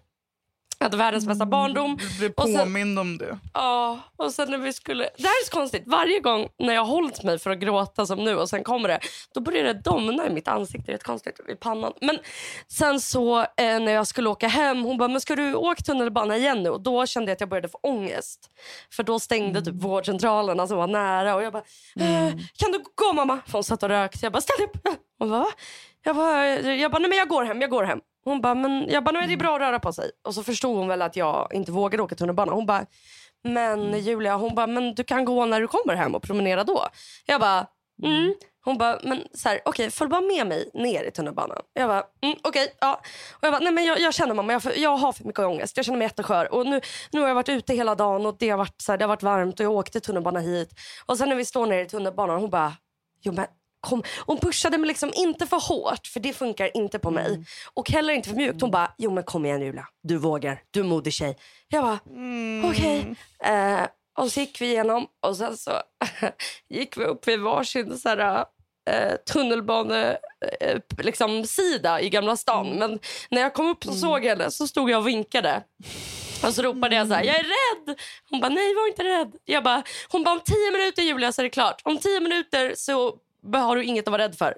Jag hade världens bästa barndom. Du påmind om det. Ja, och sen när vi skulle... Det här är så konstigt. Varje gång när jag har hållit mig för att gråta som nu och sen kommer det, då börjar det domna i mitt ansikte. Det konstigt i pannan. Men sen så eh, när jag skulle åka hem, hon bara, men ska du åka tunnelbana igen nu? Och då kände jag att jag började få ångest. För då stängde typ vårdcentralerna som var nära och jag bara, eh, kan du gå mamma? För hon satt och rökte. Jag bara, ställ dig upp. Hon bara, "Va?" jag bara, jag bara, nej men jag går hem, jag går hem. Hon bara, men jag bara, nej, men det är bra att röra på sig. Och så förstod hon väl att jag inte vågade åka tunnelbana. Hon bara, men Julia, hon bara, men du kan gå när du kommer hem och promenera då. Jag bara, mm. Hon bara, men så här, okej, följ bara med mig ner i tunnelbanan. Jag bara, mm, okej, ja. Och jag bara, nej men jag, jag känner mamma, jag, för- jag har för mycket ångest. Jag känner mig jätteskör. Och nu, nu har jag varit ute hela dagen och det har varit, så här, det har varit varmt och jag åkte tunnelbana hit. Och sen när vi står nere i tunnelbanan, hon bara, jo men kom. Hon pushade mig liksom inte för hårt, för det funkar inte på mig. Och heller inte för mjukt. Hon bara, jo men kom igen Julia, du vågar, du är modig tjej. Jag bara, okej. Eh, och så gick vi igenom och sen så gick vi upp vid varsin så här, eh, tunnelbane eh, liksom, sida i Gamla stan. Men när jag kom upp så såg jag henne så stod jag och vinkade. Och så ropade jag så här, jag är rädd. Hon bara, nej var inte rädd. Jag bara, hon bara, om tio minuter Julia så är det klart. Om tio minuter så har du inget att vara rädd för.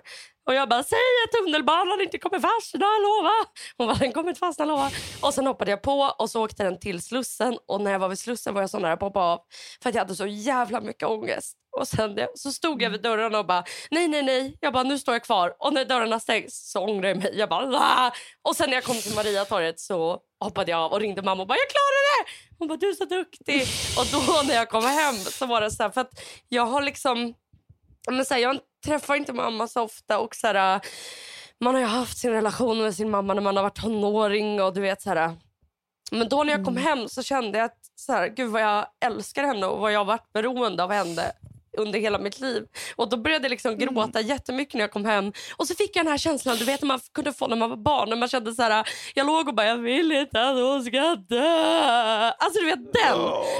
Och jag bara, säg att tunnelbanan inte kommer fastna, lova. Hon bara, den kommer inte fastna, lova. Och sen hoppade jag på och så åkte den till Slussen. Och när jag var vid Slussen var jag så nära att hoppa av. För att jag hade så jävla mycket ångest. Och sen det- så stod jag vid dörren och bara, nej, nej, nej. Jag bara, nu står jag kvar. Och när dörrarna stängs så ångrar jag mig. Jag bara, "Ah." Och sen när jag kom till Mariatorget så hoppade jag av och ringde mamma och bara, jag klarade det! Hon bara, du är så duktig. Och då när jag kom hem så var det så här, för att jag har liksom men så här, jag träffar inte mamma så ofta. Och så här, man har ju haft sin relation med sin mamma när man har varit tonåring. Och du vet, så här, men då när jag kom hem så kände jag att så här, gud vad jag älskar henne och vad jag har varit beroende av henne under hela mitt liv. Och Då började jag liksom gråta jättemycket när jag kom hem. Och så fick jag den här känslan du vet, man kunde få när man var barn. När man kände så här, jag låg och bara, jag vill inte att hon ska dö. Alltså du vet den.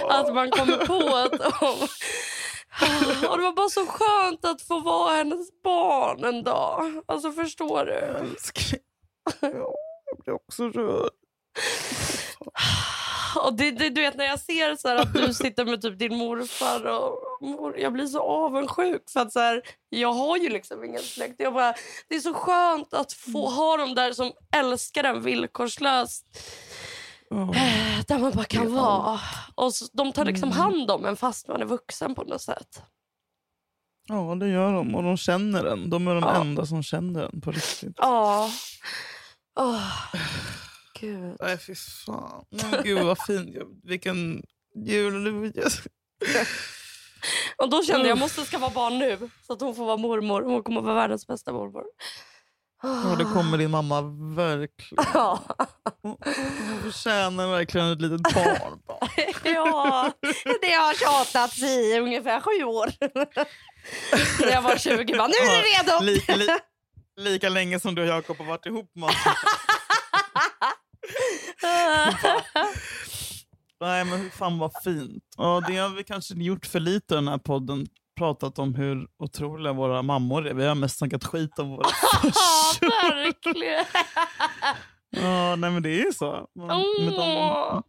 Att man kommer på att... Och det var bara så skönt att få vara hennes barn en dag. Alltså förstår du? Älskling. Ja, jag blir också rörd. Och det, det, du vet när jag ser så att du sitter med typ din morfar och mor, jag blir så avundsjuk för att så här, jag har ju liksom ingen släkt. Jag bara, det är så skönt att få ha dem där som älskar en villkorslöst. Eh, Där man bara kan vara. Och så, de tar liksom hand om en fast man är vuxen på något sätt. Ja, det gör de. Och de känner en. De är de Ja. enda som känner en på riktigt. Ja. Åh, Gud. Nej, fy fan. Men gud vad fin. Vilken jul. Och då kände jag måste skaffa barn nu så att hon får vara mormor. Hon kommer vara världens bästa mormor. Ja, det kommer din mamma verkligen. Ja. Hon förtjänar verkligen ett litet barn. bara. Ja, det har tjatats i ungefär sju år. När jag var 20 bara, nu är du redo! Lika, li, lika länge som du och Jakob har varit ihop. Man. Nej men fan vad fint. Ja, det har vi kanske gjort för lite i den här podden. Pratat om hur otroliga våra mammor är. Vi har mest snackat skit om våra Ja, verkligen. Ja, nej men det är ju så. Man, de, Åh.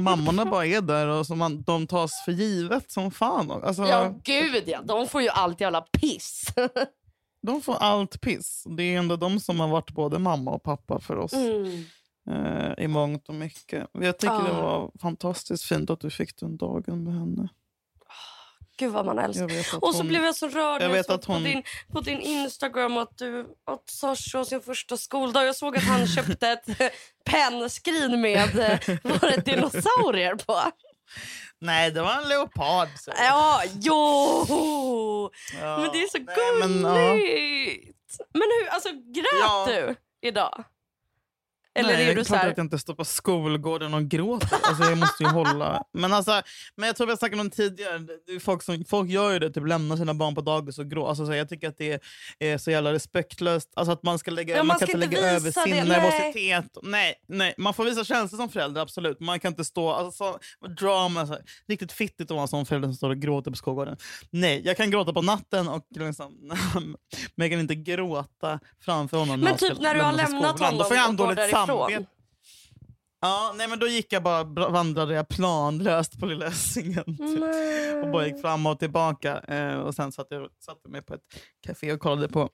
mammorna bara är där och så man, de tas för givet som fan. Alltså, Ja, gud ja. De får ju allt jävla piss. De får allt piss. Det är ändå de som har varit både mamma och pappa för oss. Mm. eh, i mångt och mycket. Jag tycker det Ja. var fantastiskt fint att du fick den dagen med henne. Gud vad man älskar. Jag Och så hon- blev jag så rörd jag jag vet såg att hon- på, din, på din Instagram att, du, att Sasha har sin första skoldag. Jag såg att han köpte ett pennskrin med eh, var det dinosaurier på. Nej, det var en leopard. så. Ja, jo! Ja, Men det är så nej, men, ja. gulligt. Men, hur, alltså grät Ja. du idag? Eller Nej, är du så här, att jag inte står på skolgården och gråter. Alltså, jag måste ju hålla. Men, alltså, men jag tror vi har snackat om tidigare. Folk, som, folk gör ju det, typ lämnar sina barn på dagis och gråter. Alltså, så jag tycker att det är, så jävla respektlöst. Alltså, att man ska lägga, Ja, man man kan ska inte inte lägga över sin det, nervositet. Nej, nej, man får visa känslor som förälder, absolut. Man kan inte stå... Alltså, så, drama, så, här. riktigt fittigt att vara en sån förälder som står och gråter på skolgården. Nej, jag kan gråta på natten, och liksom, men jag kan inte gråta framför honom. Men typ när du har lämnat skolan. Då får jag honom ändå dåligt därifrån. Ja, nej men då gick jag bara, vandrade jag planlöst på lilla Essingen. Typ. Och bara gick fram och tillbaka. Eh, och sen satte jag satte mig på ett café och kollade på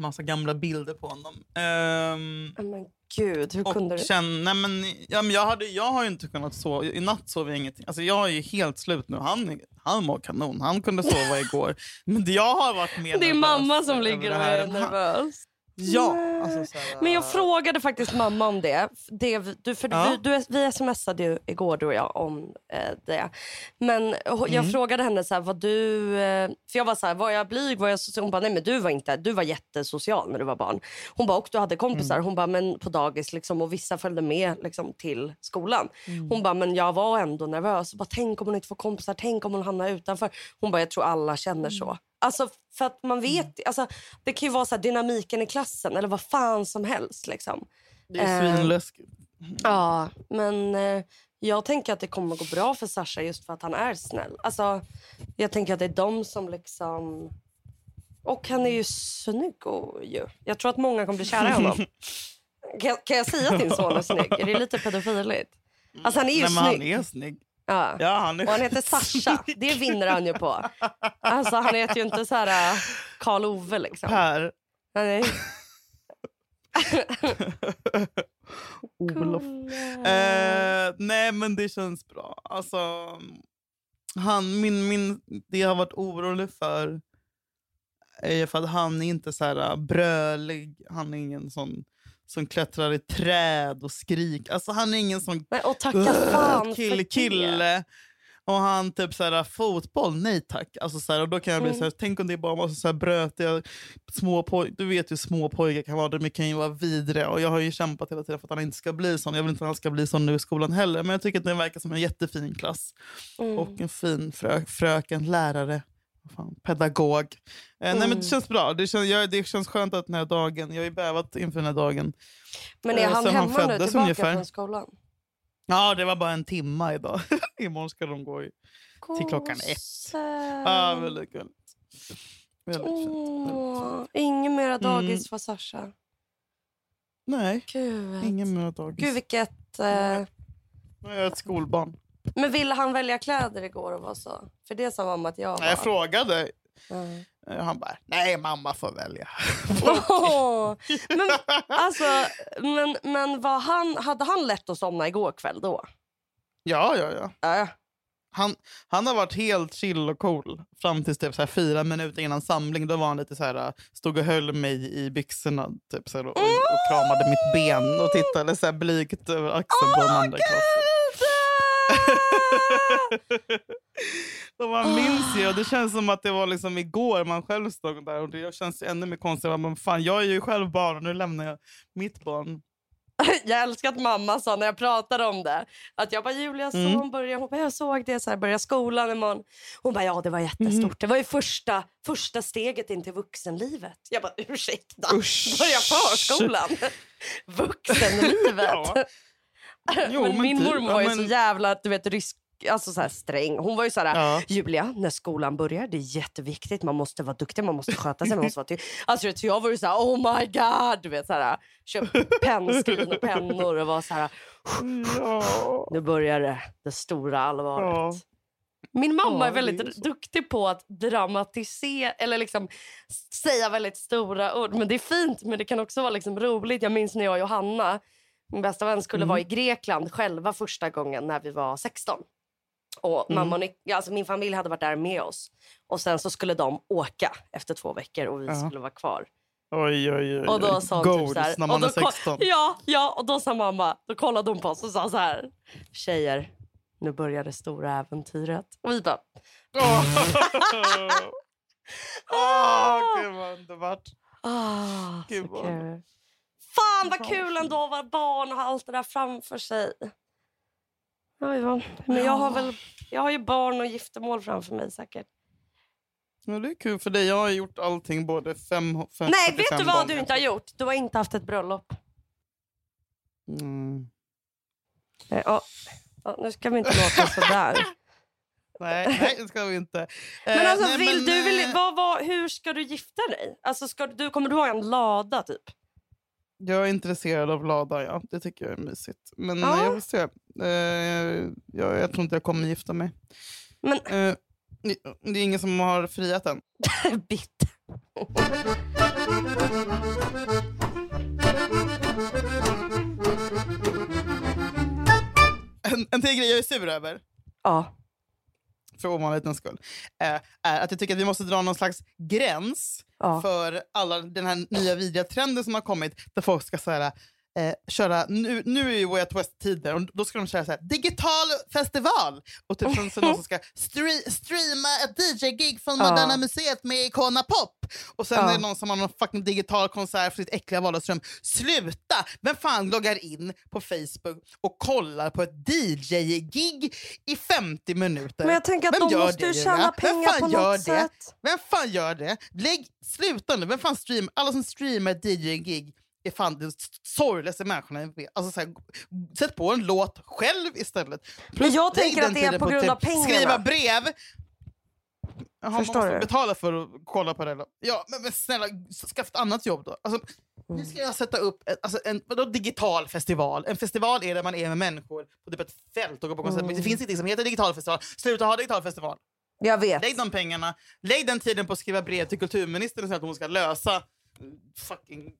massa gamla bilder på honom. Ehm, men gud, hur kunde du? känn, nej men, ja, men jag, hade, jag har ju inte kunnat sova. I natt sov jag ingenting. Alltså jag är ju helt slut nu. Han, han mår kanon. Han kunde sova igår. Men jag har varit mer Det är nervös mamma som ligger och är nervös. Ja. Alltså, så här, Men jag frågade faktiskt mamma om det. det du, för Ja. vi, du, vi smsade ju igår du och jag om eh, det. Men jag Mm. frågade henne så här, vad du... Eh, för jag var så här, var jag blyg? Var jag social? Hon bara, nej men du var inte. Du var jättesocial när du var barn. Hon bara, och du hade kompisar. Mm. Hon bara, men på dagis liksom, och vissa följde med liksom, till skolan. Mm. Hon bara, men jag var ändå nervös. Bara, tänk om hon inte får kompisar, tänk om hon hamnar utanför. Hon bara, jag tror alla känner Mm. så. Alltså för att man vet, alltså, det kan ju vara så här, dynamiken i klassen eller vad fan som helst. Liksom. Det är svinläskigt. Ja, men eh, jag tänker att det kommer att gå bra för Sasha just för att han är snäll. Alltså, jag tänker att det är de som liksom... Och han är ju snygg och, ju. Jag tror att många kommer bli kära i honom. kan, jag- kan jag säga att din son är snygg? Är det lite pedofiligt? Alltså han är ju Nej, men han snygg. är snygg. Ja. Ja, han är Och han heter Sasha. Det vinner han ju på. Alltså han heter ju inte så här äh, Karl Ove liksom. Per. Är... Olof. Eh, nej, men det känns bra. Alltså, han, min, min, det jag har varit orolig för är för att han är inte så här äh, brölig. Han är ingen sån som klättrar i träd och skrik. Alltså, han är ingen sån och tacka fan kille, för det. kille. Och han typ så här, fotboll, nej tack. Alltså, så här, och då kan jag bli så här, tänk om det är bara massa så här brötiga små pojkar. Du vet hur små pojkar kan vara, de kan ju vara vidriga. Och jag har ju kämpat hela tiden för att han inte ska bli sån. Jag vill inte att han ska bli sån nu i skolan heller. Men jag tycker att det verkar som en jättefin klass. Och en fin frö, fröken, lärare, fan, pedagog. Eh, nej, men det känns bra. Det känns, jag, det känns skönt att den här dagen, jag har ju bävat inför den här dagen. Men är Eh, han sen han hemma nu tillbaka ungefär. från skolan? Ja, det var bara en timma idag. Imorgon ska de gå i till klockan ett. Ja, väldigt gulligt. Väldigt Åh, Ingen mera dagis för Sasha. Nej, Gud. ingen mer dagis. Gud vilket... Eh... Nu är jag ett skolbarn. Men ville han välja kläder igår och var så? För det sa mamma att jag var. Jag frågade. Mm. Eh, Han bara, nej mamma får välja. Men alltså, men, men var han, hade han lätt att somna igår kväll då? Ja, ja, ja. Ja. Han, han har varit helt chill och cool fram tills typ så här fyra minuter innan samling. Då var han lite så här, äh, stod och höll mig i byxorna typ så här, och, och kramade mitt ben och tittade så här blygt över axeln på den andra klassen. Då man minns ju, och det känns som att det var liksom igår man själv stod där. Och det känns ännu mer konstigt. Men fan, jag är ju själv barn och nu lämnar jag mitt barn. Jag älskar att mamma sa när jag pratade om det. Att jag bara, Julia Mm. son börjar, hon bara, jag såg det, så här, börjar skolan imorgon. Hon bara, ja det var jättestort. Mm. Det var ju första, första steget in till vuxenlivet. Jag bara, ursäkta, Usch. börja förskolan. Vuxenlivet. Ja. Jo, men men min typ. mormor Ja, var ju men- så jävla du vet, rysk, alltså så här sträng. Hon var ju så här, Ja. Julia, när skolan börjar, det är jätteviktigt. Man måste vara duktig, man måste sköta sig. Man måste vara ty- alltså, vet, jag var ju så här, oh my god. Du vet, så här, köpte pennskrin och pennor och var så här, Ja. nu börjar det, det stora allvaret. Ja. Min mamma är väldigt är duktig på att dramatisera eller liksom säga väldigt stora ord. Men det är fint, men det kan också vara liksom roligt. Jag minns när jag och Johanna, min bästa vän, skulle Mm. vara i Grekland själva första gången när vi var 16. Och Mm. mamma och alltså min familj hade varit där med oss. Och Sen så skulle de åka efter två veckor och vi Ja. skulle vara kvar. Oj, oj, oj. Och då sa hon typ Goals så här, när man är ko- 16. Ja, ja, och då sa mamma, då kollade hon på oss och sa så här. Tjejer, nu börjar det stora äventyret. Och vi bara, Åh, Åh, gud vad underbart. ah, Gud, så vad-. Fan vad kul ändå att vara barn och ha allt det där framför sig. Ja, ja. Men jag har väl, jag har ju barn och giftermål framför mig säkert. Ja, det är kul för dig. Jag har gjort allting både fem, fem Nej, vet 45 du vad gånger. du inte har gjort? Du har inte haft ett bröllop. Mm. Eh, Ja, ja, nu ska vi inte låta sådär. Nej, nej, det ska vi inte. Men Eh, alltså, nej, vill men, du, vill, eh, vad, vad, hur ska du gifta dig? Alltså, ska du, kommer du ha en lada typ? Jag är intresserad av lada, ja. Det tycker jag är mysigt. Men Ja. jag får se. Eh, jag, jag tror inte jag kommer gifta mig. Men Eh, det- det är ingen som har friat än. bitt. En, en till grej jag är sur över. Ja. För ovanlighetens skull, eh, är att jag tycker att vi måste dra någon slags gräns Ja. för alla den här nya vidriga trenden som har kommit där folk ska här, eh, köra, nu, nu är ju Way Out West-tider och då ska de köra så här, digital festival och typ så, så någon som ska stre- streama ett DJ-gig från. Moderna Museet med Icona Pop och sen är det någon som har någon fucking digital konsert för sitt äckliga vardagsrum. Sluta! Vem fan loggar in på Facebook och kollar på ett DJ-gig i 50 minuter? Men jag tänker att Vem de gör måste ju det, tjäna pengar på gör något det? sätt. Vem fan gör det? Lägg, sluta nu. Vem fan stream, alla som streamar ett DJ-gig är fan de sorgligaste människorna jag vet. Alltså, så här, sätt på en låt själv istället. Men jag tänker den att det är på grund av pengarna. Skriva brev. Jaha, man Förstår måste du? betala för att kolla på det. Ja, men, men snälla, skaffa ett annat jobb då. Alltså, Mm. nu ska jag sätta upp ett, alltså en vadå, digital festival. En festival är där man är med människor på typ ett fält och går på konsert. Mm. Men det finns ingenting som heter digital festival. Sluta ha digital festival. Jag vet. Lägg de pengarna, lägg den tiden på att skriva brev till kulturministern säga att hon ska lösa fucking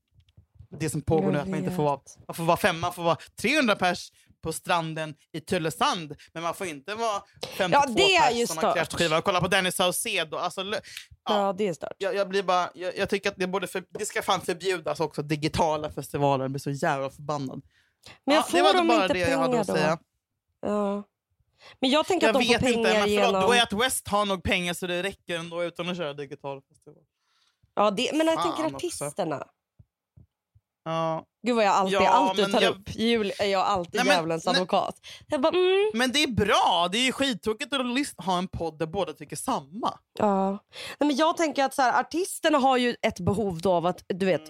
det som pågår nu. Att man inte får vara, man får vara fem, man får vara 300 pers på stranden i Tylösand, men man får inte vara 52 Ja, det är ju pers som har och kolla på Dennis Saucedo. Alltså, ja, Ja, det är stört. jag, jag, blir bara, jag, jag tycker att det, borde för, det ska fan förbjudas också, digitala festivaler. Jag blir så jävla förbannad. Men jag Ja, det var får dem bara inte det jag hade pengar att då. säga. Ja. Men jag tänker Jag att de får vet inte, pengar men förlåt, genom... Way Out West har nog pengar så det räcker ändå utan att köra digital festival. Ja, det... Men jag Fan tänker också. Ja. Gud vad jag alltid, Ja, alltid men tar jag- upp. Jul är jag alltid Nej, men- djävulens nej. advokat. Jag bara, mm. Men det är bra, det är ju skittråkigt att ha en podd där båda tycker samma. Ja. Nej, men jag tänker att så här, artisterna har ju ett behov då av att, du vet,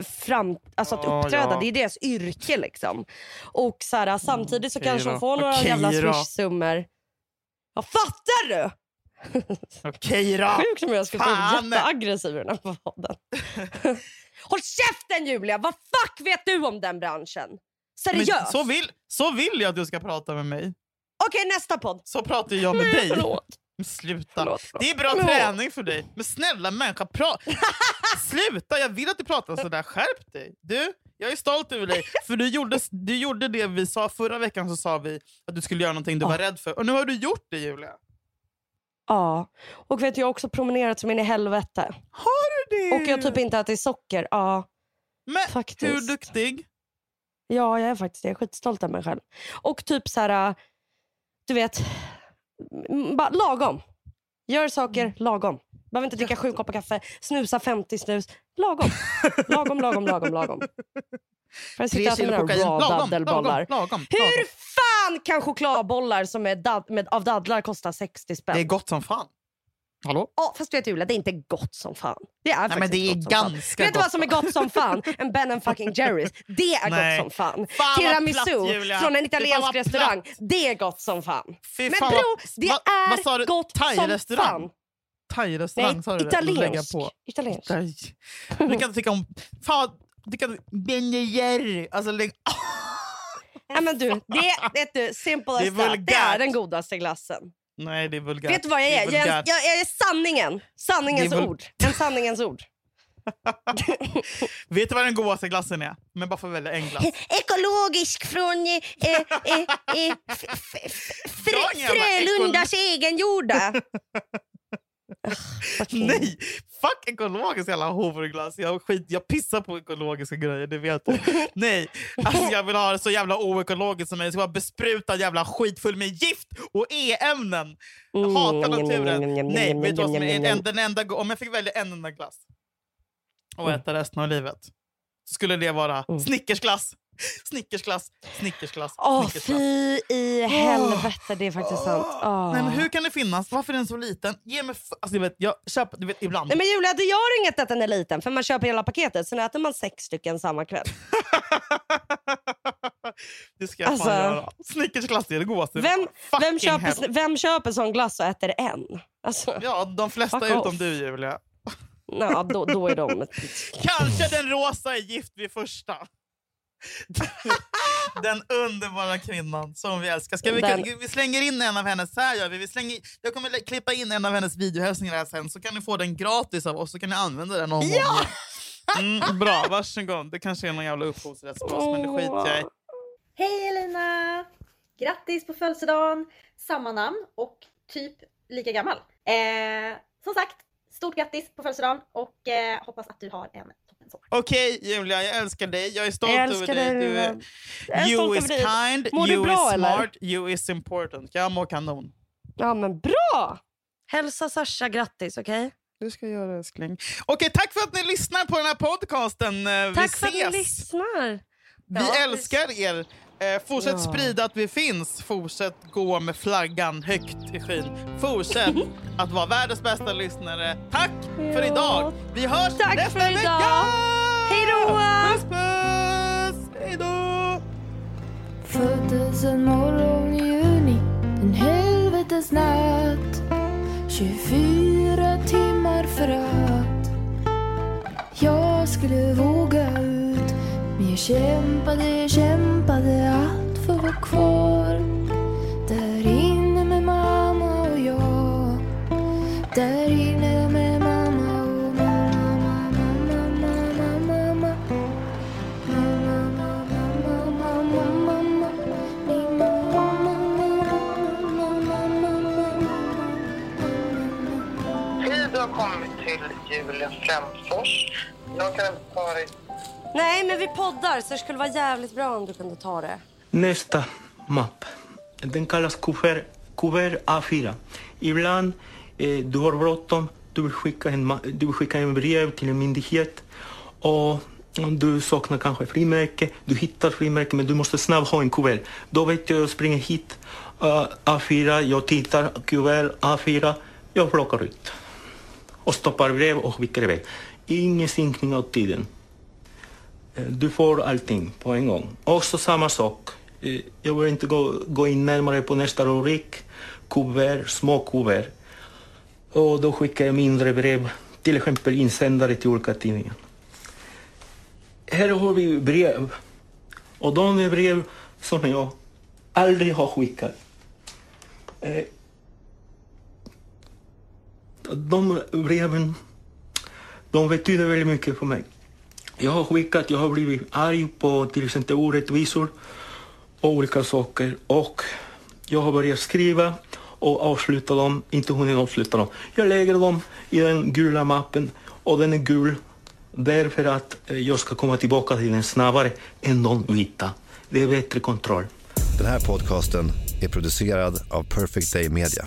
f- fram, alltså att Ja, uppträda. ja. Det är deras yrke. liksom. Och så här, Samtidigt så okej kanske de får några Okej jävla swish-summor. Ja, fattar du? Okej då! Sjukt som jag skulle Fan! jätteaggressiv i den här podden. Håll käften Julia! Vad fuck vet du om den branschen? Men Seriöst? så, vill, så vill jag att du ska prata med mig. Okej, nästa podd. Så pratar jag med dig. förlåt. Men sluta. Förlåt, förlåt. Det är bra Förlåt. träning för dig. Men snälla människa, pra- sluta! Jag vill att du pratar sådär. Skärp dig. Du, jag är stolt över dig. För du gjorde, du gjorde det vi sa förra veckan. så sa vi att du skulle göra någonting du var rädd för. Och nu har du gjort det Julia. Ja. Och vet du, jag har också promenerat som in i helvete. Har du det? Och jag har typ inte ätit socker. Ja. Men faktiskt. hur duktig? Ja, jag är faktiskt det. Jag är skitstolt över mig själv. Och typ så här, du vet, bara lagom. Gör saker Mm. lagom. Behöver inte dricka sju koppar kaffe, snusa 50 snus. Lagom. Lagom, lagom, lagom, lagom. För jag sitter och mina raw daddelbollar. lagom, lagom. Hur fan kan chokladbollar som är dad- med, av dadlar kosta 60 spänn? Det är gott som fan. Hallå? Ja, fast vet du Julia, det är inte gott som fan. Det är Nej, men det är inte gott som fan. ganska Vet du vad som är gott som fan? En Ben and fucking Jerrys. Det är Nej. gott som fan. Fan, Tiramisu platt, från en italiensk restaurang. Det är gott som fan. Fy Men fan, bro, det vad- är vad gott som fan. Thai-restaurang Nej, sa du italiensk. Italiensk. Thai. Du kan inte tycka om... Fan, du kan... Ben Jerry. Alltså lägg... Ja, men du, det, vet du, simple Det är that. Det är den godaste glassen. Nej, det är vulgärt. Vet du vad jag Det är? Jag är, jag är sanningen. Sanningens är ord. En sanningens ord. Vet du vad den godaste glassen är? Men bara för att välja en glass. Ekologisk från eh, eh, eh, är jävla Frölundas egengjorda. Nej! Fuck ekologisk jävla hoverglass. Jag, skit, jag pissar på ekologiska grejer, det vet du. Nej, alltså jag vill ha det så jävla oekologiskt som möjligt. Det ska vara besprutad jävla skit full med gift och e-ämnen. Jag Mm, hatar naturen. Nej, vet du vad som är en, den enda, Om jag fick välja en enda glass och Mm. äta resten av livet så skulle det vara Mm. Snickersglass. Snickersglass, Snickersglass, Åh, Snickersglass. fy i helvete. Det är faktiskt sant. Åh. Nej, men hur kan det finnas? Varför är den så liten? Ge mig... Alltså, du vet, jag köper, du vet, ibland. Nej men Julia, det gör inget att den är liten för man köper hela paketet sen äter man sex stycken samma kväll. det ska jag Alltså- fan göra. Snickersglass är det godaste. Vem, vem, köper, vem köper sån glass och äter en? Alltså, Ja, de flesta utom off. du Julia. ja, då, då är de... Kanske den rosa är gift vid första. den underbara kvinnan som vi älskar. Ska vi, Den- vi slänger in en av hennes, så här gör vi. vi slänger, jag kommer klippa in en av hennes videohälsningar här sen så kan ni få den gratis av oss så kan ni använda den om igen. Mm, bra, varsågod. Det kanske är någon jävla upphovsrättsbrott men det skiter jag i. Hej Elina! Grattis på födelsedagen! Samma namn och typ lika gammal. Eh, som sagt, stort grattis på födelsedagen och eh, hoppas att du har en Okej Julia, jag älskar dig. Jag är stolt Jag över dig. Du är, you is kind, Mår you bra, is eller? smart, you is important. Jag mår kanon. Ja men bra! Hälsa Sasha grattis, okej? Du ska göra det älskling. Okej, tack för att ni lyssnar på den här podcasten. Eh, Tack vi för att ses. ni lyssnar. Vi Ja, vi- älskar er. Eh, fortsätt Ja. sprida att vi finns. Fortsätt gå med flaggan högt i skyn. Fortsätt att vara världens bästa lyssnare. Tack för Ja. idag. Vi hörs Tack nästa för idag. vecka. Hej då! Puss puss! Hej då! Föddes en morgon i juni, en helvetes natt 24 timmar för att jag skulle våga jag kämpade, kämpade att vara kvar Där inne med mamma och jag Där inne med mamma och mamma, mamma, mamma, mamma, mamma Hej, du har kommit till Julia Frändfors. Jag kan inte ta dig Nej men vi poddar så det skulle vara jävligt bra om du kunde ta det. Nästa mapp. Den kallas kuvert kuvert A4. Ibland eh, du har bråttom, du vill, skicka en, du vill skicka en brev till en myndighet och du saknar kanske frimärke, du hittar frimärke men du måste snabbt ha en kuvert. Då vet jag, jag springer hit, eh, uh, A4, jag tittar, kuvert A4, jag plockar ut och stoppar brev och skickar iväg. Ingen sinkning av tiden. Eh, du får allting på en gång. Också samma sak. Eh, jag vill inte gå, gå in närmare på nästa rubrik. Kuvert, små kuvert. Och då skickar jag mindre brev, till exempel insändare till olika tidningar. Här har vi brev. Och de är brev som jag aldrig har skickat. Eh, de breven, de betyder väldigt mycket för mig. Jag har skickat, jag har blivit arg på till exempel orättvisor och olika saker. Och jag har börjat skriva och avsluta dem, inte hunnit avsluta dem. Jag lägger dem i den gula mappen och den är gul därför att eh, jag ska komma tillbaka till den snabbare än de vita. Det är bättre kontroll. Den här podcasten är producerad av Perfect Day Media.